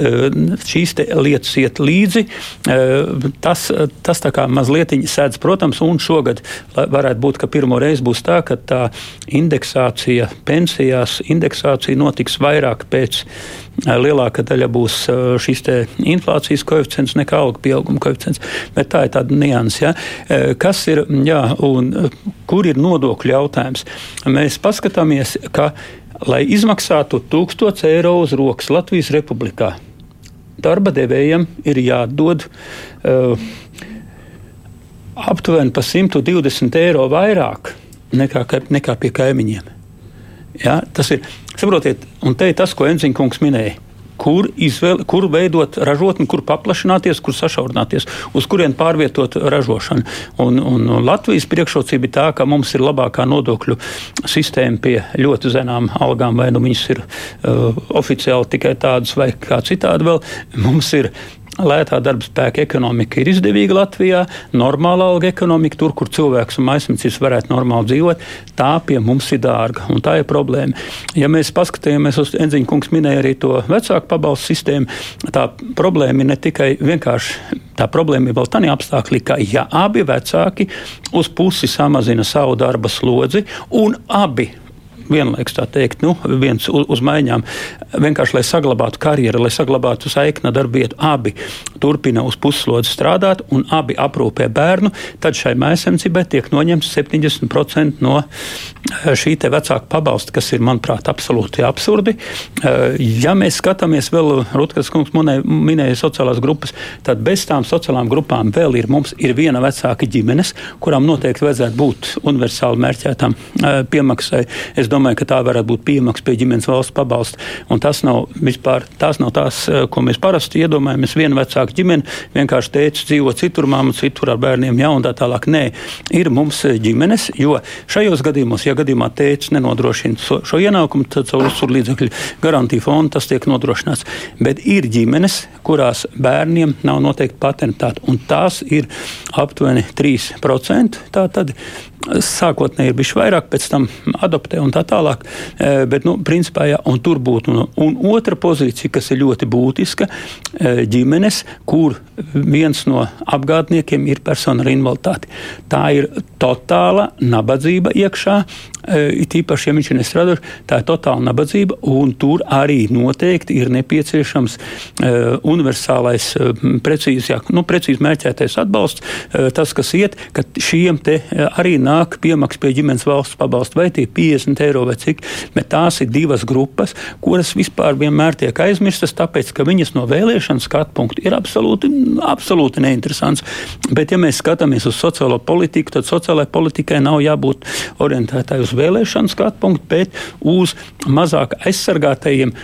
šī šīs lietas iet līdzi. Eh, tas, tas tā kā mazliet sēdz, protams, un šogad varētu būt, ka pirmo reizi būs tā, ka tā indeksācija pensijās, indeksācija notiks vairāk pēc eh, lielāka daļa būs eh, šis inflācijas koeficients nekā algu pieauguma koeficients. Bet tā ir tāda nianses. Ja? Kas ir, jā, un kur ir nodokļu jautājums? Mēs paskatāmies, ka, lai izmaksātu 1000 eiro uz rokas Latvijas republikā, darba devējiem ir jādod uh, aptuveni pa 120 eiro vairāk nekā, nekā pie kaimiņiem. Ja, tas ir, saprotiet, un te ir tas, ko Enziņkungs minēja. Kur, izvēle, kur veidot ražotni, kur paplašināties, kur sašaurināties, uz kurien pārvietot ražošanu. Un, un, Latvijas priekšrocība ir tā, ka mums ir labākā nodokļu sistēma pie ļoti zemām algām, vai nu viņas ir uh, oficiāli tikai tādas vai kā citādi vēl. Mums ir Lētā darba spēka ekonomika ir izdevīga Latvijā, normāla alga ekonomika, tur, kur cilvēks un maisiņš varētu normāli dzīvot, tā pie mums ir dārga. Un tā ir problēma. Ja mēs paskatāmies uz Enziņa kungs minēja arī to vecāku pabalstu sistēmu, tā problēma ir ne tikai vienkārši. Tā problēma ir vēl tādā apstākļā, ka ja abi vecāki uz pusi samazina savu darba slodzi un abi vienlaikus tā teikt, nu, viens uz, maiņām, vienkārši lai saglabātu karjeru, lai saglabātu saikni darba vietu. Abi turpina uz puslodzi strādāt un abi aprūpē bērnu, tad šai maisemcībai tiek noņemts 70% no eh, šī te vecāka pabalsta, kas ir, manuprāt, absolūti absurdi. Eh, ja mēs skatāmies vēl, Rutkas kungs minēja sociālās grupas, tad bez tām sociālām grupām vēl ir mums ir viena vecāka ģimenes, kurām noteikti vajadzētu būt universāli mērķētām eh, piemaksai. Es domāju, ka tā varētu būt piemaksa pie ģimenes valsts pabalsta. Tas nav vispār tās, nav tās eh, ko mēs parasti iedomājamies. Viena vecāka ģimene vienkārši teica, dzīvo citur, māma citur ar bērniem, jā, un tā tālāk. Nē, ir mums eh, ģimenes, jo šajos gadījumos, ja gadījumā tēvs nenodrošina šo, šo ienākumu, tad caur uzsuru līdzekļu garantiju fondu tas tiek nodrošināts. Bet ir ģimenes, kurās bērniem nav noteikti patentāti, un tās ir aptuveni 3%. Tā tad sākotnēji ir bijis vairāk, pēc tam adoptē un tā tālāk. E, bet, nu, principā, jā, un tur būtu. Un, un otra pozīcija, kas ir ļoti būtiska, e, ģimenes, kur viens no apgādniekiem ir persona ar invaliditāti. Tā ir totāla nabadzība iekšā, it īpaši, ja viņš ir nestrādājis, tā ir totāla nabadzība, un tur arī noteikti ir nepieciešams universālais, precīzi, jā, nu, precīzi mērķētais atbalsts, tas, kas iet, ka šiem te arī nāk piemaks pie ģimenes valsts pabalsta, vai tie 50 eiro vai cik, bet tās ir divas grupas, kuras vispār vienmēr tiek aizmirstas, tāpēc, ka viņas no vēlēšana skatu punkta ir absolūti, absolūti neinteresants. Bet, ja mēs skatāmies uz sociālo politiku, tad sociālajai politikai nav jābūt orientētai uz vēlēšanu skatu punktu, bet uz mazāk aizsargātajiem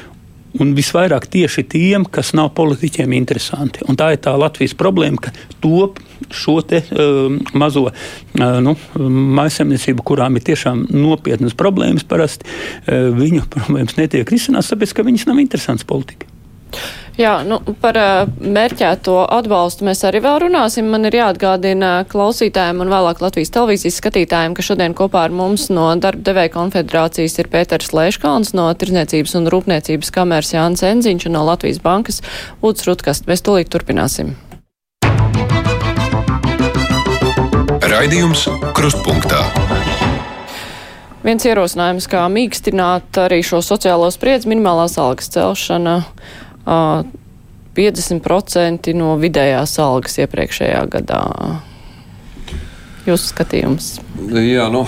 Un visvairāk tieši tiem, kas nav politiķiem interesanti. Un tā ir tā Latvijas problēma, ka top šo te, uh, mazo uh, nu, maisaimniecību, kurām ir tiešām nopietnas problēmas, parasti uh, viņu problēmas netiek risināts, tāpēc ka viņas nav interesantas politika. Jā, nu, par mērķēto atbalstu mēs arī vēl runāsim. Man ir jāatgādina klausītājiem un vēlāk Latvijas televīzijas skatītājiem, ka šodien kopā ar mums no darba devēja konfederācijas ir Pēters Lēškāns, no Tirzniecības un Rūpniecības kameras Jānis Enziņš un no Latvijas bankas Uts Rutkast. Mēs tūlīt turpināsim. Raidījums Krustpunktā. Viens ierosinājums, kā mīkstināt arī šo sociālo spriedzi, minimālās algas celšana. Uh, 50% no vidējās algas iepriekšējā gadā. Jūsu skatījums? Jā, nu,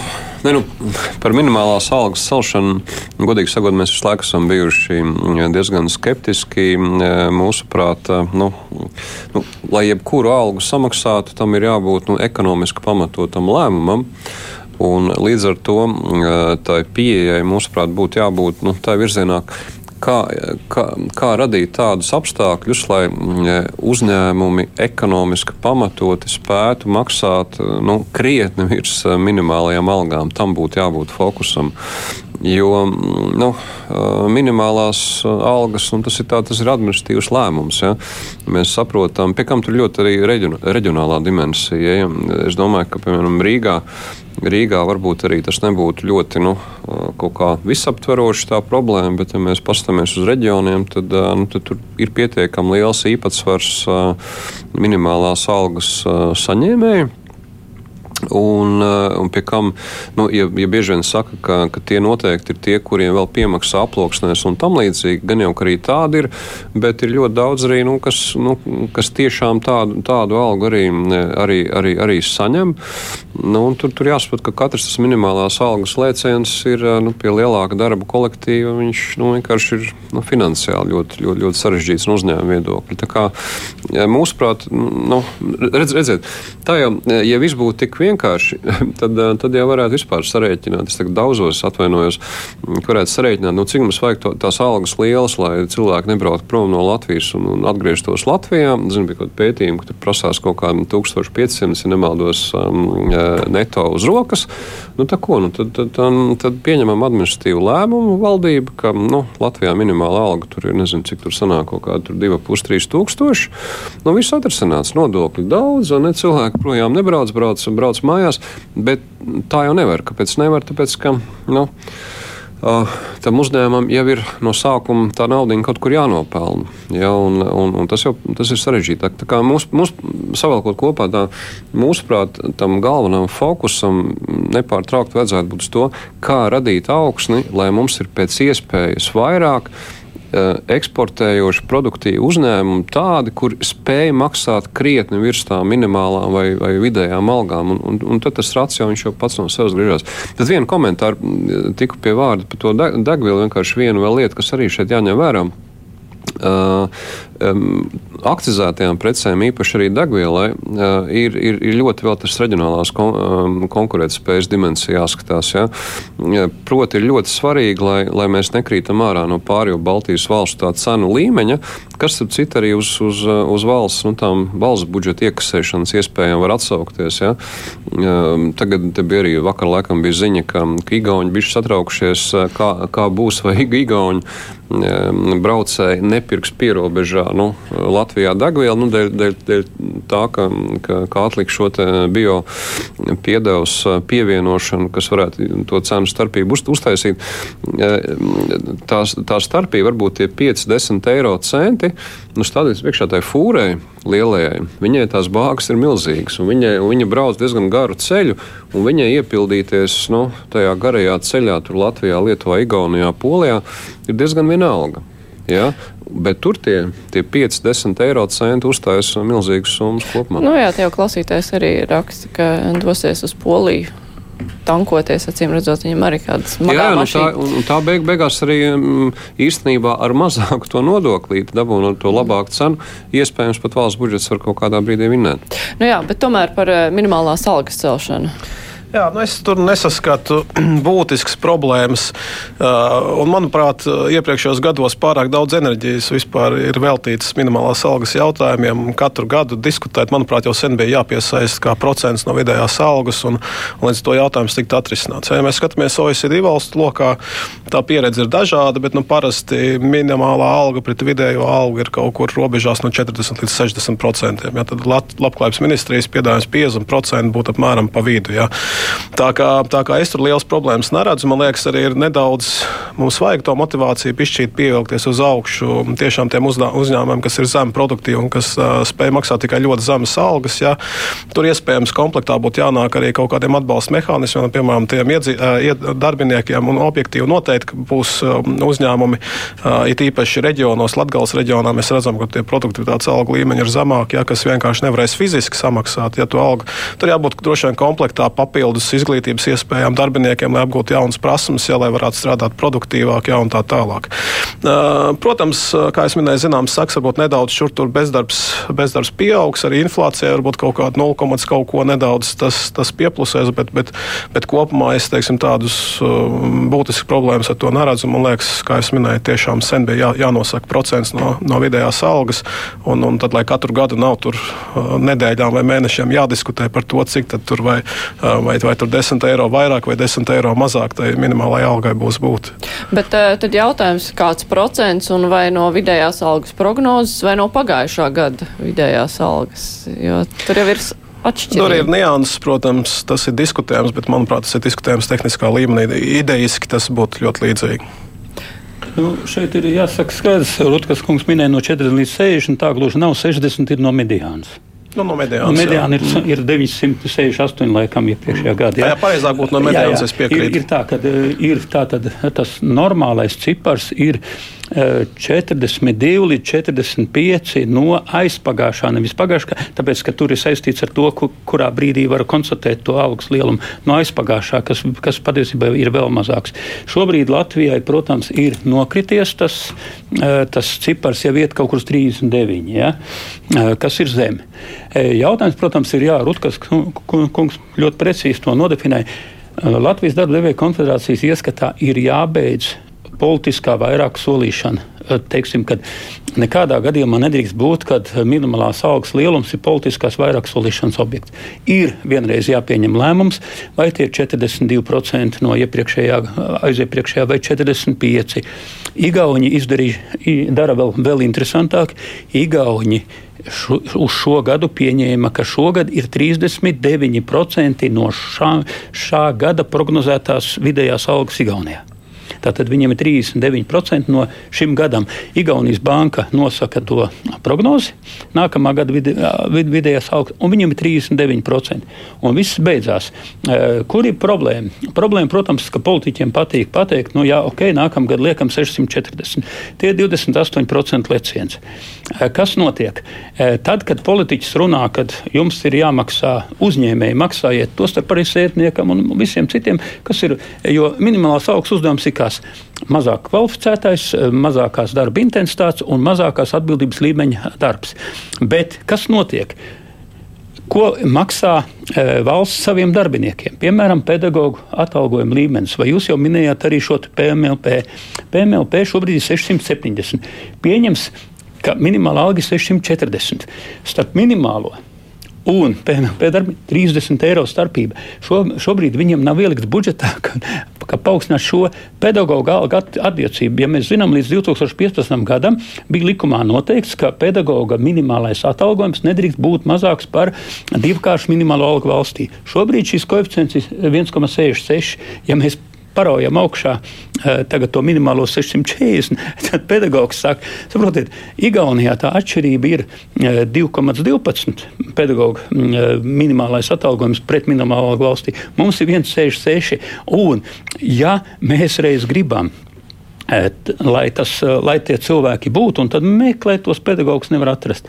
ne, nu, par minimālās algas celšanu, godīgi sakot, mēs visu laiku esam bijuši diezgan skeptiski. Mūsuprāt, nu, nu, lai jebkuru algu samaksātu, tam ir jābūt nu, ekonomiski pamatotam lēmumam. Un līdz ar to tai pieejai, mūsuprāt, būtu jābūt nu, tā virzienā, kā, kā, kā radīt tādus apstākļus, lai uzņēmumi ekonomiski pamatoti spētu maksāt nu, krietni virs minimālajām algām. Tam būtu jābūt fokusam. Jo nu, minimālās algas, un tas ir, tā, tas ir administratīvs lēmums. Ja? Mēs saprotam, pie kam tur ļoti arī reģionālā dimensija. Ja? Es domāju, ka piemēram Rīgā Rīgā varbūt arī tas nebūtu ļoti nu, visaptveroši tā problēma, bet, ja mēs paskatāmies uz reģioniem, tad, nu, tad tur ir pietiekami liels īpatsvars minimālās algas saņēmēju. Un, eh, un pie kam, nu, ja, ja bieži vien saka, ka, ka tie noteikti ir tie, kuriem vēl piemaksā aploksnēs un tam līdzīgi, gan jau arī tādi ir, bet ir ļoti daudz arī, nu, kas, nu, kas tiešām tādu, tādu algu arī, arī, arī, arī saņem. Nu, tur, tur jāsaprot, ka katrs tas minimālās algas lēciens ir eh, nu, pie lielāka darba kolektīva. Viņš nu, vienkārši ir nu, finansiāli ļoti, ļoti, ļoti sarežģīts no uzņēmuma viedokļa. Tā kā, mūsuprāt, nu, redz, redziet, tā jau, ja viss būtu tik vienkārši, vienkārši, tad, tad jau varētu vispār sarēķināt. Es daudzos atvainojos, varētu sarēķināt, nu, cik mums vajag to, tās algas lielas, lai cilvēki nebrauktu prom no Latvijas un, un atgrieztos Latvijā. Zinu, bija kaut kāda pētījuma, ka tur prasās kaut kādi 1500, ja nemaldos, um, neto uz rokas. Nu, tā ko, nu, tad, tad, tad, tad pieņemam administratīvu lēmumu valdību, ka nu, Latvijā minimāla alga tur ir, nezinu, cik tur sanāk kaut kāda 2,5-3 tūkstoši. Nu, viss atrasināts, nodokļu daudz, un ne cilvēki projām nebrauc, brauc, brauc mājās, bet tā jau nevar. Kāpēc nevar? Tāpēc, ka, nu, Uh, tam uzņēmumam jau ir no sākuma tā nauda kaut kur jānopelna. Ja, un, un, un tas jau tas ir sarežģīti. Tā kā mums, mums savēlkot kopā, tā, mūsuprāt, tam galvenam fokusam nepārtraukti vajadzētu būt uz to, kā radīt augsni, lai mums ir pēc iespējas vairāk Eh, eksportējoši produktīvi uzņēmumi, tādi, kur spēj maksāt krietni virs tām minimālām vai, vai vidējām algām. Un, un, un tad tas jau, jau pats no sevis griežas. Tad vienu komentāru mm, tiku pie vārda par to degvielu, vienkārši vienu vēl lietu, kas arī šeit jāņem vērā. Uh, um, akcizētajām precēm, īpaši arī degvielai, uh, ir, ir, ir ļoti vēl tas reģionālās kon, um, konkurētspējas dimensija jāskatās. Ja? Proti, ir ļoti svarīgi, lai, lai mēs nekrītam ārā no pārējo Baltijas valstu tā cenu līmeņa, kas, ap citu, arī uz, uz, uz valsts, nu, tām valsts budžeta iekasēšanas iespējām var atsaukties. Ja? Um, tagad bija arī vakar laikam bija ziņa, ka, ka Igauni bijuši satraukšies, kā, kā būs, vai Igauni braucēji nepirks pierobežā nu, Latvijā degvielu nu, dēļ, dēļ, dēļ tā, ka, ka, ka atliks šo bio piedevs pievienošanu, kas varētu to cenu starpību uz, uztaisīt. Tā, tā starpība varbūt tie 5-10 eiro centi. Nu, Stādīties priekšā tai fūrei lielajai, viņai tās bāgas ir milzīgas, un viņai, un viņa brauc diezgan garu ceļu, un viņai iepildīties nu, tajā garajā ceļā, tur Latvijā, Lietuvā, Igaunijā, Polijā, ir diezgan vienalga. Ja? Bet tur tie, tie 5, 10 eiro centi uzstājas milzīgas summas kopumā. Nu jā, tie jau klausītājs arī raksta, ka dosies uz Poliju tankoties, acīm redzot, viņam arī kādas maksas. Jā, nu tā, un tā beig, beigās arī mm, īstenībā ar mazāku to nodokli, dabūnot to labāku cenu, iespējams pat valsts budžets var kaut kādā brīdī vinēt. Nu jā, bet tomēr par eh, minimālās algas celšanu. Jā, nu es tur nesaskatu būtiskas problēmas. Uh, un, manuprāt, iepriekšējos gados pārāk daudz enerģijas vispār ir veltītas minimālās algas jautājumiem. Katru gadu diskutēt, manuprāt, jau sen bija jāpiesaista kā procents no vidējās algas, un, un līdz to jautājums tiktu atrisināts. Ja mēs skatāmies OECD valstu lokā, tā pieredze ir dažāda, bet nu, parasti minimālā alga pret vidējo algu ir kaut kur robežās no 40 līdz 60 procentiem. Ja, tad Labklājības ministrijas piedāvājums 50% būtu apmēram pa vidu. Ja. Tā kā, tā kā es tur liels problēmas neredzu, man liekas, arī ir nedaudz mums vajag to motivāciju pišķīt, pievilkties uz augšu tiešām tiem uzņēmumiem, kas ir zemi produktīvi un kas uh, spēj maksāt tikai ļoti zemes algas. Ja. Tur iespējams komplektā būtu jānāk arī kaut kādiem atbalsta mehānismiem, piemēram, tiem iedzi, uh, darbiniekiem un objektīvi noteikti būs uh, uzņēmumi, uh, it īpaši reģionos, Latgales reģionā mēs redzam, ka tie produktivitātes algu līmeņi ir zemāki, ja, kas vienkārši nevarēs fiziski samaksāt. Ja, algu. Tur jābūt droši vien komplektā papildus papildus izglītības iespējām darbiniekiem, lai apgūtu jaunas prasmes, ja, lai varētu strādāt produktīvāk ja, un tā tālāk. Protams, kā jau minēju, zināms, saks varbūt nedaudz šur tur bezdarbs, bezdarbs pieaugs, arī inflācija varbūt kaut kāda 0, kaut ko nedaudz tas, tas pieplusēs, bet, bet, bet kopumā es teiksim, tādus būtiskus problēmas ar to neredzu. Man liekas, kā jau minēju, tiešām sen bija jā, jānosaka procents no, no vidējās algas, un, un tad, lai katru gadu nav tur nedēļām vai mēnešiem jādiskutē par to, cik tur vai, vai vai tur 10 eiro vairāk vai 10 eiro mazāk, tai minimālajai algai būs būt. Bet uh, tad jautājums, kāds procents un vai no vidējās algas prognozes vai no pagājušā gada vidējās algas, jo tur jau ir Atšķirība. Tur ir nianses, protams, tas ir diskutējams, bet, manuprāt, tas ir diskutējams tehniskā līmenī. Idejiski tas būtu ļoti līdzīgi. Nu, šeit ir jāsaka skaidrs, Rutkas kungs minēja no 40 līdz 60, tā gluži nav 60, ir no mediānas. Nu, no mediānas, nu, mediāna ir, ir 968 laikam iepriekšējā gadā. Jā, jā pareizāk būtu no mediānas, es piekrītu. Ir, ir tā, ka ir tā, tad, tas normālais cipars ir 42 līdz 45 no aizpagājušā, nevis pagājušā, tāpēc, ka tur ir saistīts ar to, kurā brīdī var konstatēt to algas lielumu no aizpagājušā, kas, kas patiesībā ir vēl mazāks. Šobrīd Latvijai, protams, ir nokrities tas, tas cipars jau iet kaut kur uz 39, ja? kas ir zemi. Jautājums, protams, ir jā, Rutkas kungs ļoti precīzi to nodefinēja. Latvijas darba devēja konfederācijas ieskatā ir jābeidz politiskā vairāk solīšana. Teiksim, ka nekādā gadījumā nedrīkst būt, ka minimālās algas lielums ir politiskās vairāk solīšanas objekts. Ir vienreiz jāpieņem lēmums, vai tie ir 42% no iepriekšējā, aiziepriekšējā vai 45%. Igauni izdarīja, dara vēl, vēl interesantāk. Igauni Šu, uz šo gadu pieņēma, ka šogad ir 39% no šā, šā gada prognozētās vidējās algas Igaunijā. Tātad viņiem ir 39% no šim gadam. Igaunijas banka nosaka to prognozi, nākamā gada vid, vid, vidējās algas, un viņiem ir 39%. Un viss beidzās. Kur ir problēma? Problēma, protams, ka politiķiem patīk pateikt, nu jā, ok, nākamgad liekam 640. Tie ir 28% leciens. Kas notiek? Tad, kad politiķis runā, kad jums ir jāmaksā uzņēmēji, maksājiet to starp arī sētniekam un visiem citiem, kas ir, jo minimālās algas uzdevums ir kas? Mazāk kvalificētais, mazākās darba intensitātes un mazākās atbildības līmeņa darbs. Bet kas notiek? Ko maksā e, valsts saviem darbiniekiem? Piemēram, pedagoģu atalgojuma līmenis, vai jūs jau minējāt arī šo PMLP? PMLP šobrīd ir 670. Pieņems, ka minimāla alga ir 640. Starp minimālo un pēdējā 30 eiro starpība. Šo, šobrīd viņam nav ielikts budžetā, ka, ka paaugstināt šo pedagoģu algu attiecību. Ja mēs zinām, līdz 2015. gadam bija likumā noteikts, ka pedagoģa minimālais atalgojums nedrīkst būt mazāks par divkāršu minimālo algu valstī. Šobrīd šis koeficients ir 1,66. Ja mēs paraujam augšā eh, tagad to minimālo 640, tad pedagogs saka, saprotiet, Igaunijā tā atšķirība ir 2,12 eh, pedagoģa mm, eh, minimālais atalgojums pret minimālo valstī. Mums ir 1,66 un ja mēs reiz gribam lai, tas, lai tie cilvēki būtu, un tad meklēt tos pedagogus nevar atrast.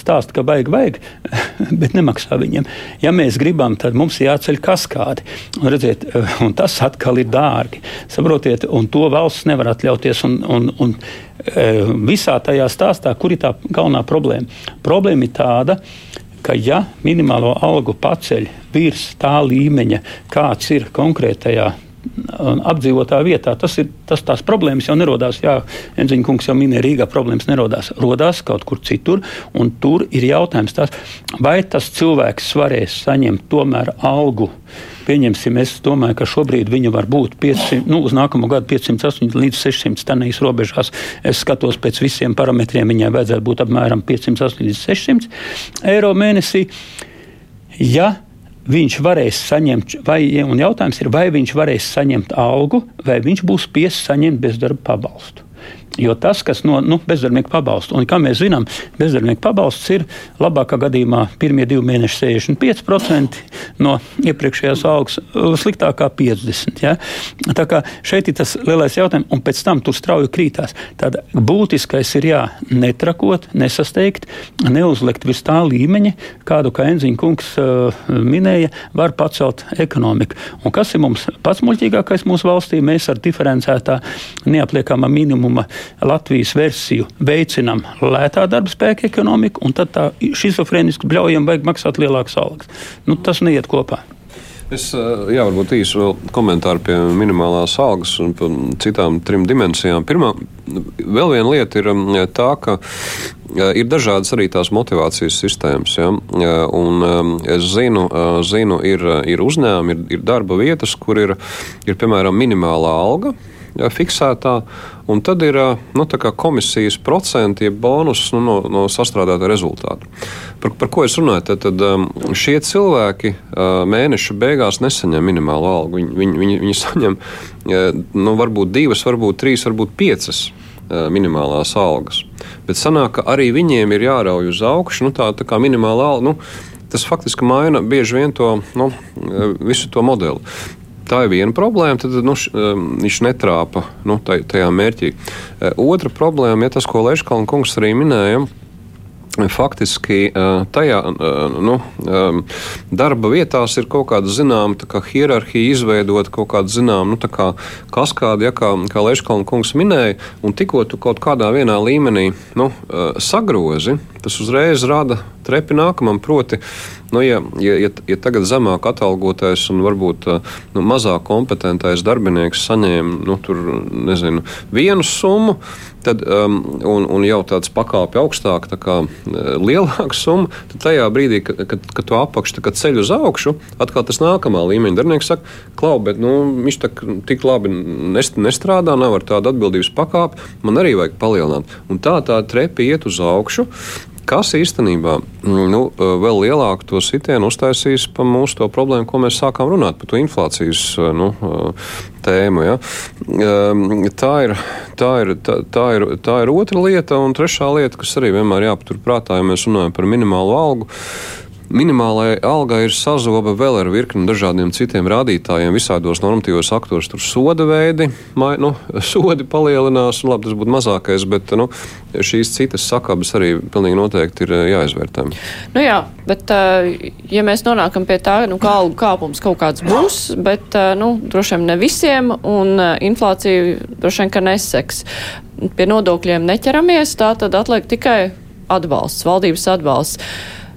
Stāst, ka vajag, vajag, bet nemaksā viņiem. Ja mēs gribam, tad mums jāceļ kaskādi. Un, redziet, un tas atkal ir dārgi. Saprotiet, un to valsts nevar atļauties. Un, un, un, visā tajā stāstā, kur ir tā galvenā problēma? Problēma ir tāda, ka ja minimālo algu paceļ virs tā līmeņa, kāds ir konkrētajā apdzīvotā vietā. Tas ir tas, tās problēmas jau nerodās. Jā, Enziņa kungs jau minēja, Rīgā problēmas nerodās. Rodās kaut kur citur, un tur ir jautājums tās, vai tas cilvēks varēs saņemt tomēr algu. Pieņemsim, es domāju, ka šobrīd viņa var būt 500, nu, uz nākamo gadu 508 līdz 600 tonīs robežās. Es skatos pēc visiem parametriem, viņai vajadzētu būt apmēram 508 līdz 600 eiro mēnesī. Ja viņš varēs saņemt, vai, un jautājums ir, vai viņš varēs saņemt algu, vai viņš būs spiests saņemt bezdarba pabalstu. Jo tas, kas no nu, bezdarbnieku pabalsta, un kā mēs zinām, bezdarbnieku pabalsts ir labākā gadījumā pirmie divi mēneši 65% no iepriekšējās algas, sliktākā 50%. Ja? Tā kā šeit ir tas lielais jautājums, un pēc tam tur strauji krītās. Tad būtiskais ir jā, netrakot, nesasteigt, neuzlikt virs tā līmeņa, kādu, kā Enziņa kungs uh, minēja, var pacelt ekonomiku. Un kas ir mums pats muļķīgākais mūsu valstī? Mēs ar diferencētā neapliekamā minimuma Latvijas versiju veicinam lētā darba spēka ekonomiku, un tad tā šizofrēniski bļaujam vajag maksāt lielākas algas. Nu, tas neiet kopā. Es jā, varbūt īsi vēl komentāru pie minimālās algas un citām trim dimensijām. Pirmā, vēl viena lieta ir tā, ka ir dažādas arī tās motivācijas sistēmas. Ja? Un es zinu, zinu ir, ir uzņēmumi, ir, ir darba vietas, kur ir, ir piemēram minimālā alga fiksētā, un tad ir nu, komisijas procenti, jeb bonus nu, no, no sastrādāta rezultāta. Par, par ko es runāju? Tad, tad šie cilvēki mēneša beigās nesaņem minimālo algu. Viņi, viņi, viņi, viņi saņem nu, varbūt divas, varbūt trīs, varbūt piecas minimālās algas. Bet sanāk, ka arī viņiem ir jārauj uz augšu, nu, tā, tā kā minimāla alga. Nu, tas faktiski maina bieži vien to nu, visu to modeli. Tā ir viena problēma, tad nu, š, viņš netrāpa nu, tajā mērķī. Otra problēma ir tas, ko Leškalna kungs arī minēja faktiski tajā nu, darba vietās ir kaut kāda zināma kā hierarhija izveidota, kaut kāda zināma nu, kā kaskāde, ja, kā, kā Leškalna kungs minēja, un tikko tu kaut kādā līmenī nu, sagrozi, tas uzreiz rada trepi nākamam. Proti, nu, ja, ja, ja tagad zemāk atalgotais un varbūt nu, mazāk kompetentais darbinieks saņēma nu, tur, nezinu, vienu summu, tad, um, un, un jau tāds pakāpja augstāk, tā kā lielāka summa, tad tajā brīdī, kad, kad, kad tu apakš ceļ uz augšu, atkal tas nākamā līmeņa darbinieks saka, klau, bet nu, viņš tā, tik labi nest, nestrādā, nav ar tādu atbildības pakāpi, man arī vajag palielināt. Un tā tā trepi iet uz augšu, kas īstenībā nu, vēl lielāku to sitienu uztaisīs par mūsu to problēmu, ko mēs sākām runāt par to inflācijas nu, tēmu. Ja. Tā, ir, tā, ir, tā, tā, ir, tā ir otra lieta, un trešā lieta, kas arī vienmēr jāpaturprātā, ja mēs runājam par minimālo algu. Minimālajai algai ir sazoba vēl ar virkni dažādiem citiem rādītājiem, visādos normatīvos aktos. Tur soda veidi, mai, nu, sodi palielinās, un labi, tas būtu mazākais, bet nu, šīs citas sakabas arī pilnīgi noteikti ir eh, jāizvērtē. Nu jā, bet eh, ja mēs nonākam pie tā, nu, ka algu kāpums kaut kāds būs, bet eh, nu, droši vien ne visiem, un inflācija droši vien ka neseks. Pie nodokļiem neķeramies, tā tad atliek tikai atbalsts, valdības atbalsts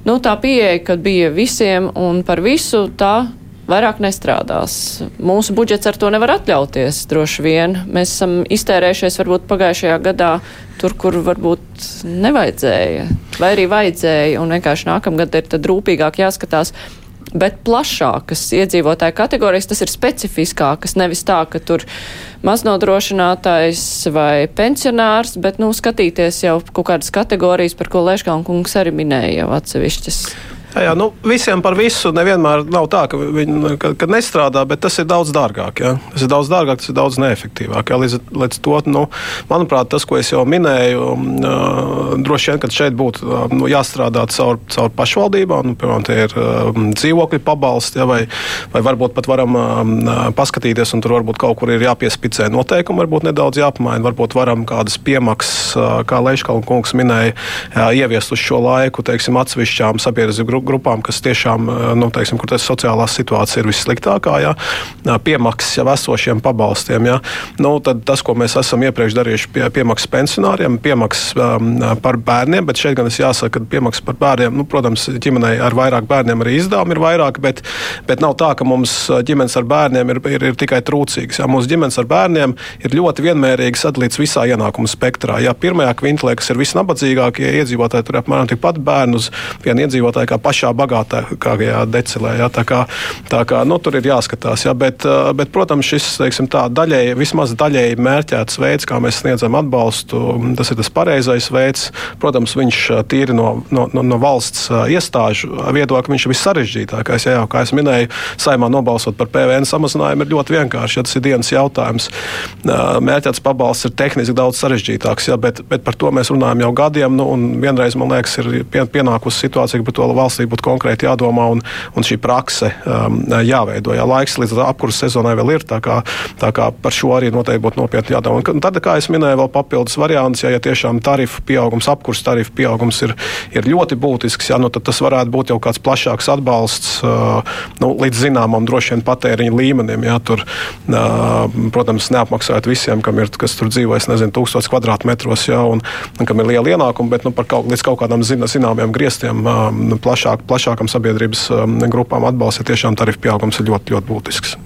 nu, tā pieeja, kad bija visiem un par visu, tā vairāk nestrādās. Mūsu budžets ar to nevar atļauties, droši vien. Mēs esam iztērējušies varbūt pagājušajā gadā tur, kur varbūt nevajadzēja, vai arī vajadzēja, un vienkārši nākamgad ir tad rūpīgāk jāskatās bet plašākas iedzīvotāju kategorijas, tas ir specifiskākas, nevis tā, ka tur maznodrošinātais vai pensionārs, bet, nu, skatīties jau kaut kādas kategorijas, par ko Leškalna kungs arī minēja jau atsevišķas. Jā, jā, nu, visiem par visu nevienmēr nav tā, ka viņi ka, ka nestrādā, bet tas ir daudz dārgāk. Jā. Tas ir daudz dārgāk, tas ir daudz neefektīvāk. Jā. Līdz, līdz to, nu, manuprāt, tas, ko es jau minēju, uh, droši vien, ka šeit būtu uh, nu, jāstrādā caur, caur pašvaldībām. Nu, piemēram, tie ir uh, dzīvokļu pabalsti, jā, vai, vai varbūt pat varam uh, paskatīties, un tur varbūt kaut kur ir jāpiespicē noteikumi, varbūt nedaudz jāpamaina, varbūt varam kādas piemaksas, uh, kā Leiškalna kungs minēja, jā, ieviest uz šo laiku, teiksim, atsevišķām sabiedrību grupām, kas tiešām, eh, nu, teiksim, kur tas sociālā situācija ir vissliktākā, ja, piemaksas jau esošiem pabalstiem. Ja. Nu, tad tas, ko mēs esam iepriekš darījuši pie piemaksas pensionāriem, piemaksas um, par bērniem, bet šeit gan es jāsaka, ka piemaksas par bērniem, nu, protams, ģimenei ar vairāk bērniem arī izdevumi ir vairāk, bet, bet nav tā, ka mums ģimenes ar bērniem ir, ir, ir tikai trūcīgas. Ja. Mūsu ģimenes ar bērniem ir ļoti vienmērīgi sadalīts visā ienākumu spektrā. Ja. Pirmajā kvintilē, kas ir visnabadzīgākie iedzīvotāji, tur apmēram tikpat bērnu uz vienu iedzīvotāju kā pašā bagātākajā decilē. Ja? Tā kā, tā kā nu, tur ir jāskatās. Ja? Bet, bet, protams, šis teiksim, tā, daļēji, vismaz daļēji mērķēts veids, kā mēs sniedzam atbalstu, tas ir tas pareizais veids. Protams, viņš tīri no, no, no, no valsts iestāžu viedokļa viņš ir vissarežģītākais. Ja jau, kā jau minēju, saimā nobalsot par PVN samazinājumu ir ļoti vienkārši. Ja tas ir dienas jautājums. Mērķēts pabalsts ir tehniski daudz sarežģītāks, ja, bet, bet par to mēs runājam jau gadiem. Nu, vienreiz, man liekas, ir pienākusi situācija, ka par to valstī būtu konkrēti jādomā un, un šī prakse um, jāveido. Jā, laiks līdz apkurses sezonai vēl ir, tā kā, tā kā par šo arī noteikti būtu nopietni jādomā. Un tad, kā es minēju, vēl papildus variants, ja, ja tiešām tarifu pieaugums, apkurses tarifu pieaugums ir, ir ļoti būtisks, jā, nu, tad tas varētu būt jau kāds plašāks atbalsts uh, nu, līdz zināmam droši vien patēriņa līmenim. Jā, tur, uh, protams, neapmaksājot visiem, kam ir, kas tur dzīvo, es nezinu, tūkstotis kvadrātmetros, jā, un, un kam ir liela ienākuma, bet nu, par kaut, līdz kaut kādam zināmiem griestiem uh, plašāk, plašākam sabiedrības um, grupām atbalsts, ja tiešām tarifu pieaugums ir ļoti, ļoti būtisks.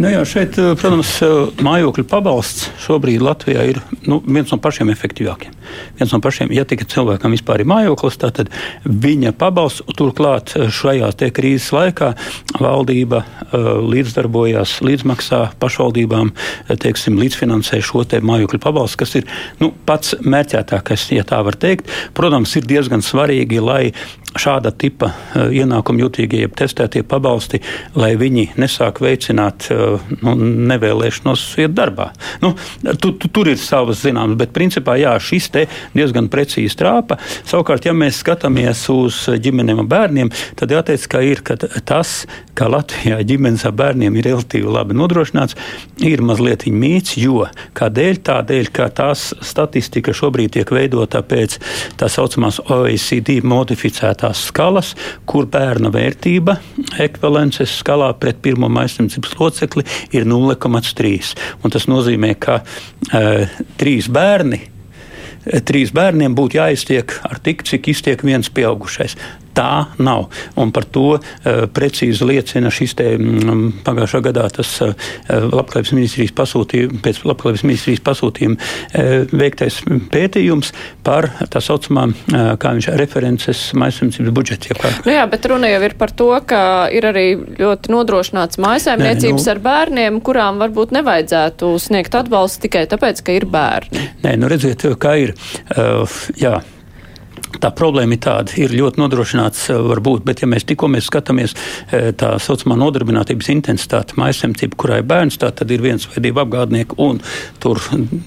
Nu jā, šeit, eh, protams, eh, mājokļu pabalsts šobrīd Latvijā ir nu, viens no pašiem efektīvākiem. Viens no pašiem, ja tikai cilvēkam vispār ir mājoklis, tad viņa pabalsts turklāt eh, šajā krīzes laikā valdība līdzdarbojās, līdzmaksā pašvaldībām, teiksim, līdzfinansē šo te mājokļu pabalstu, kas ir nu, pats mērķētākais, ja tā var teikt. Protams, ir diezgan svarīgi, lai šāda tipa ienākumu jutīgie, jeb testētie pabalsti, lai viņi nesāk veicināt uh, nu, nevēlēšanos iet darbā. Nu, tu, tu, tur ir savas zināmas, bet principā jā, šis te diezgan precīzi trāpa. Savukārt, ja mēs skatāmies uz ģimenēm un bērniem, tad jāteic, ka ir ka tas, ka Latvijā ģimenes ar bērniem ir relatīvi labi nodrošināts, ir mazliet mīts, jo kādēļ? Tādēļ, ka tās statistika šobrīd tiek veidota pēc tā saucamās OECD modificētās skalas, kur bērna vērtība ekvivalences skalā pret pirmo maisiņcības locekli ir 0,3. Tas nozīmē, ka uh, trīs bērni trīs bērniem būtu jāiztiek ar tik, cik iztiek viens pieaugušais. Tā nav. Un par to uh, precīzi liecina šis te, um, pagājušā gadā tas uh, labklājības ministrijas pasūtījums, pēc labklājības ministrijas pasūtījuma uh, veiktais pētījums par tā saucamā, uh, kā viņš references maisaimniecības budžets. Nu jā, bet runa jau ir par to, ka ir arī ļoti nodrošināts maisaimniecības nu, ar bērniem, kurām varbūt nevajadzētu sniegt atbalstu tikai tāpēc, ka ir bērni. Nē, nu redziet, kā ir. Uh, jā. Tā problēma ir tāda, ir ļoti nodrošināts, eh, varbūt, bet, ja mēs tikko mēs skatāmies eh, tā saucamā nodarbinātības intensitāte, maisemcība, kurā ir bērns, tā tad ir viens vai divi apgādnieki un tur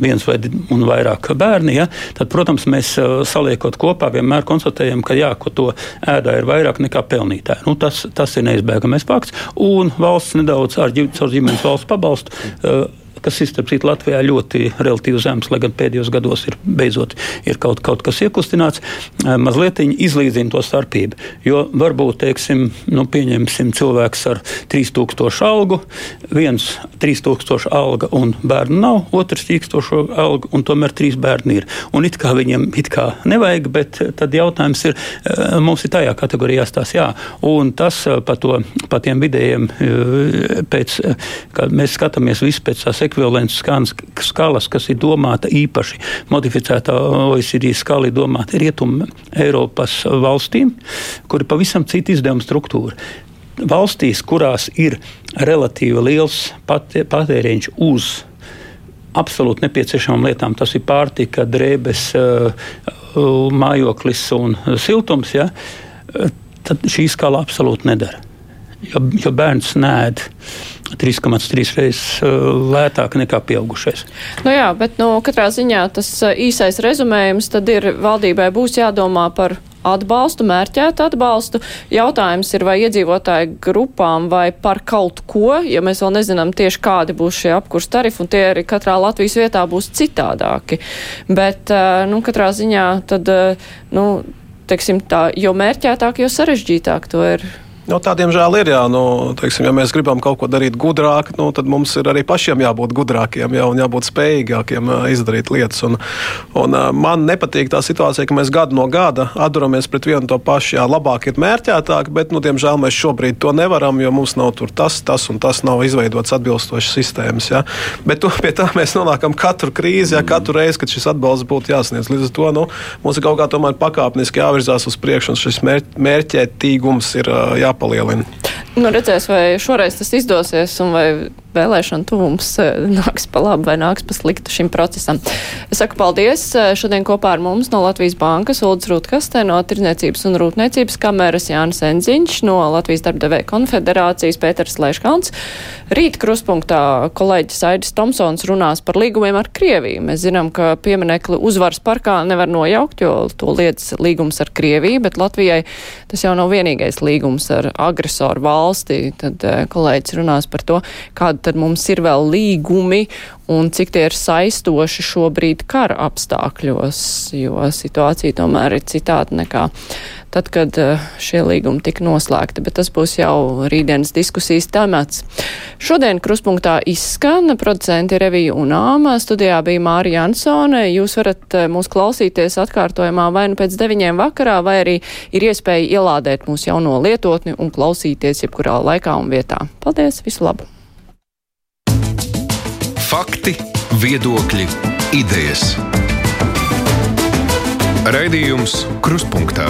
viens vai un vairāk bērni, ja, tad, protams, mēs eh, saliekot kopā vienmēr konstatējam, ka jā, ko to ēdā ir vairāk nekā pelnītāji. Nu, tas, tas ir neizbēgamais fakts, un valsts nedaudz ar ģimenes valsts pabalstu. Uh, kas ir starp citu Latvijā ļoti relatīvi zems, lai gan pēdējos gados ir beidzot ir kaut, kaut kas iekustināts, mazliet izlīdzina to starpību. Jo varbūt, teiksim, nu, pieņemsim cilvēks ar 3000 algu, viens 3000 alga un bērnu nav, otrs 3000 alga un tomēr trīs bērni ir. Un it kā viņiem it kā nevajag, bet tad jautājums ir, mums ir tajā kategorijā stās jā. Un tas pa, to, pa tiem vidējiem, pēc, kad mēs skatāmies visu pēc tās ekvivalents skalas, kas ir domāta īpaši modificētā OECD skala, ir domāta rietumu Eiropas valstīm, kur ir pavisam cita izdevuma struktūra. Valstīs, kurās ir relatīvi liels patēriņš uz absolūti nepieciešamām lietām, tas ir pārtika, drēbes, eh, mājoklis un siltums, ja, tad šī skala absolūti nedara. Jo, jo bērns nēd 3,3 reizes uh, lētāk nekā pieaugušais. Nu jā, bet nu, katrā ziņā tas uh, īsais rezumējums tad ir valdībai būs jādomā par atbalstu, mērķētu atbalstu. Jautājums ir, vai iedzīvotāju grupām vai par kaut ko, ja mēs vēl nezinām tieši kādi būs šie apkurs tarifi, un tie arī katrā Latvijas vietā būs citādāki. Bet, uh, nu, katrā ziņā tad, nu, teiksim tā, jo mērķētāk, jo sarežģītāk to ir Nu, tā diemžēl ir. Jā, nu, teiksim, ja mēs gribam kaut ko darīt gudrāk, nu, tad mums ir arī pašiem jābūt gudrākiem jā, un jābūt spējīgākiem izdarīt lietas. Un, un, man nepatīk tā situācija, ka mēs gadu no gada atduramies pret vienu to pašu. Jā, labāk ir mērķētāk, bet, nu, diemžēl, mēs šobrīd to nevaram, jo mums nav tas, tas un tas nav izveidots atbilstošas sistēmas. Jā. Bet tu, pie tā mēs nonākam katru krīzi, jā, katru reizi, kad šis atbalsts būtu jāsniedz. Līdz ar to nu, mums ir kaut kā tomēr pakāpeniski jāvirzās uz priekšu, un šis mērķētīgums ir jā jāpalielina. Nu, redzēs, vai šoreiz tas izdosies, un vai vēlēšana tuvums eh, nāks pa labu vai nāks pa sliktu šim procesam. Es saku paldies. Eh, šodien kopā ar mums no Latvijas bankas Uldis Rūtkastē, no Tirdzniecības un Rūpniecības kameras Jānis Enziņš, no Latvijas darbdevēja konfederācijas Pēters Leškants. Rīt kruspunktā kolēģis Aidis Tomsons runās par līgumiem ar Krieviju. Mēs zinām, ka pieminekli uzvaras parkā nevar nojaukt, jo to liedz līgums ar Krieviju, bet Latvijai tas jau nav vienīgais līgums ar agresoru valsti. Tad eh, kolēģis runās par to, kāda tad mums ir vēl līgumi un cik tie ir saistoši šobrīd kara apstākļos, jo situācija tomēr ir citāda nekā tad, kad eh, šie līgumi tika noslēgti, bet tas būs jau rītdienas diskusijas temats. Šodien kruspunktā izskan producenti Revija un Āma, studijā bija Mārija Jansone. Jūs varat eh, mūs klausīties atkārtojumā vai nu pēc deviņiem vakarā, vai arī ir iespēja ielādēt mūsu jauno lietotni un klausīties jebkurā laikā un vietā. Paldies, visu labu! Fakti, viedokļi, idejas. Raidījums Kruspunkta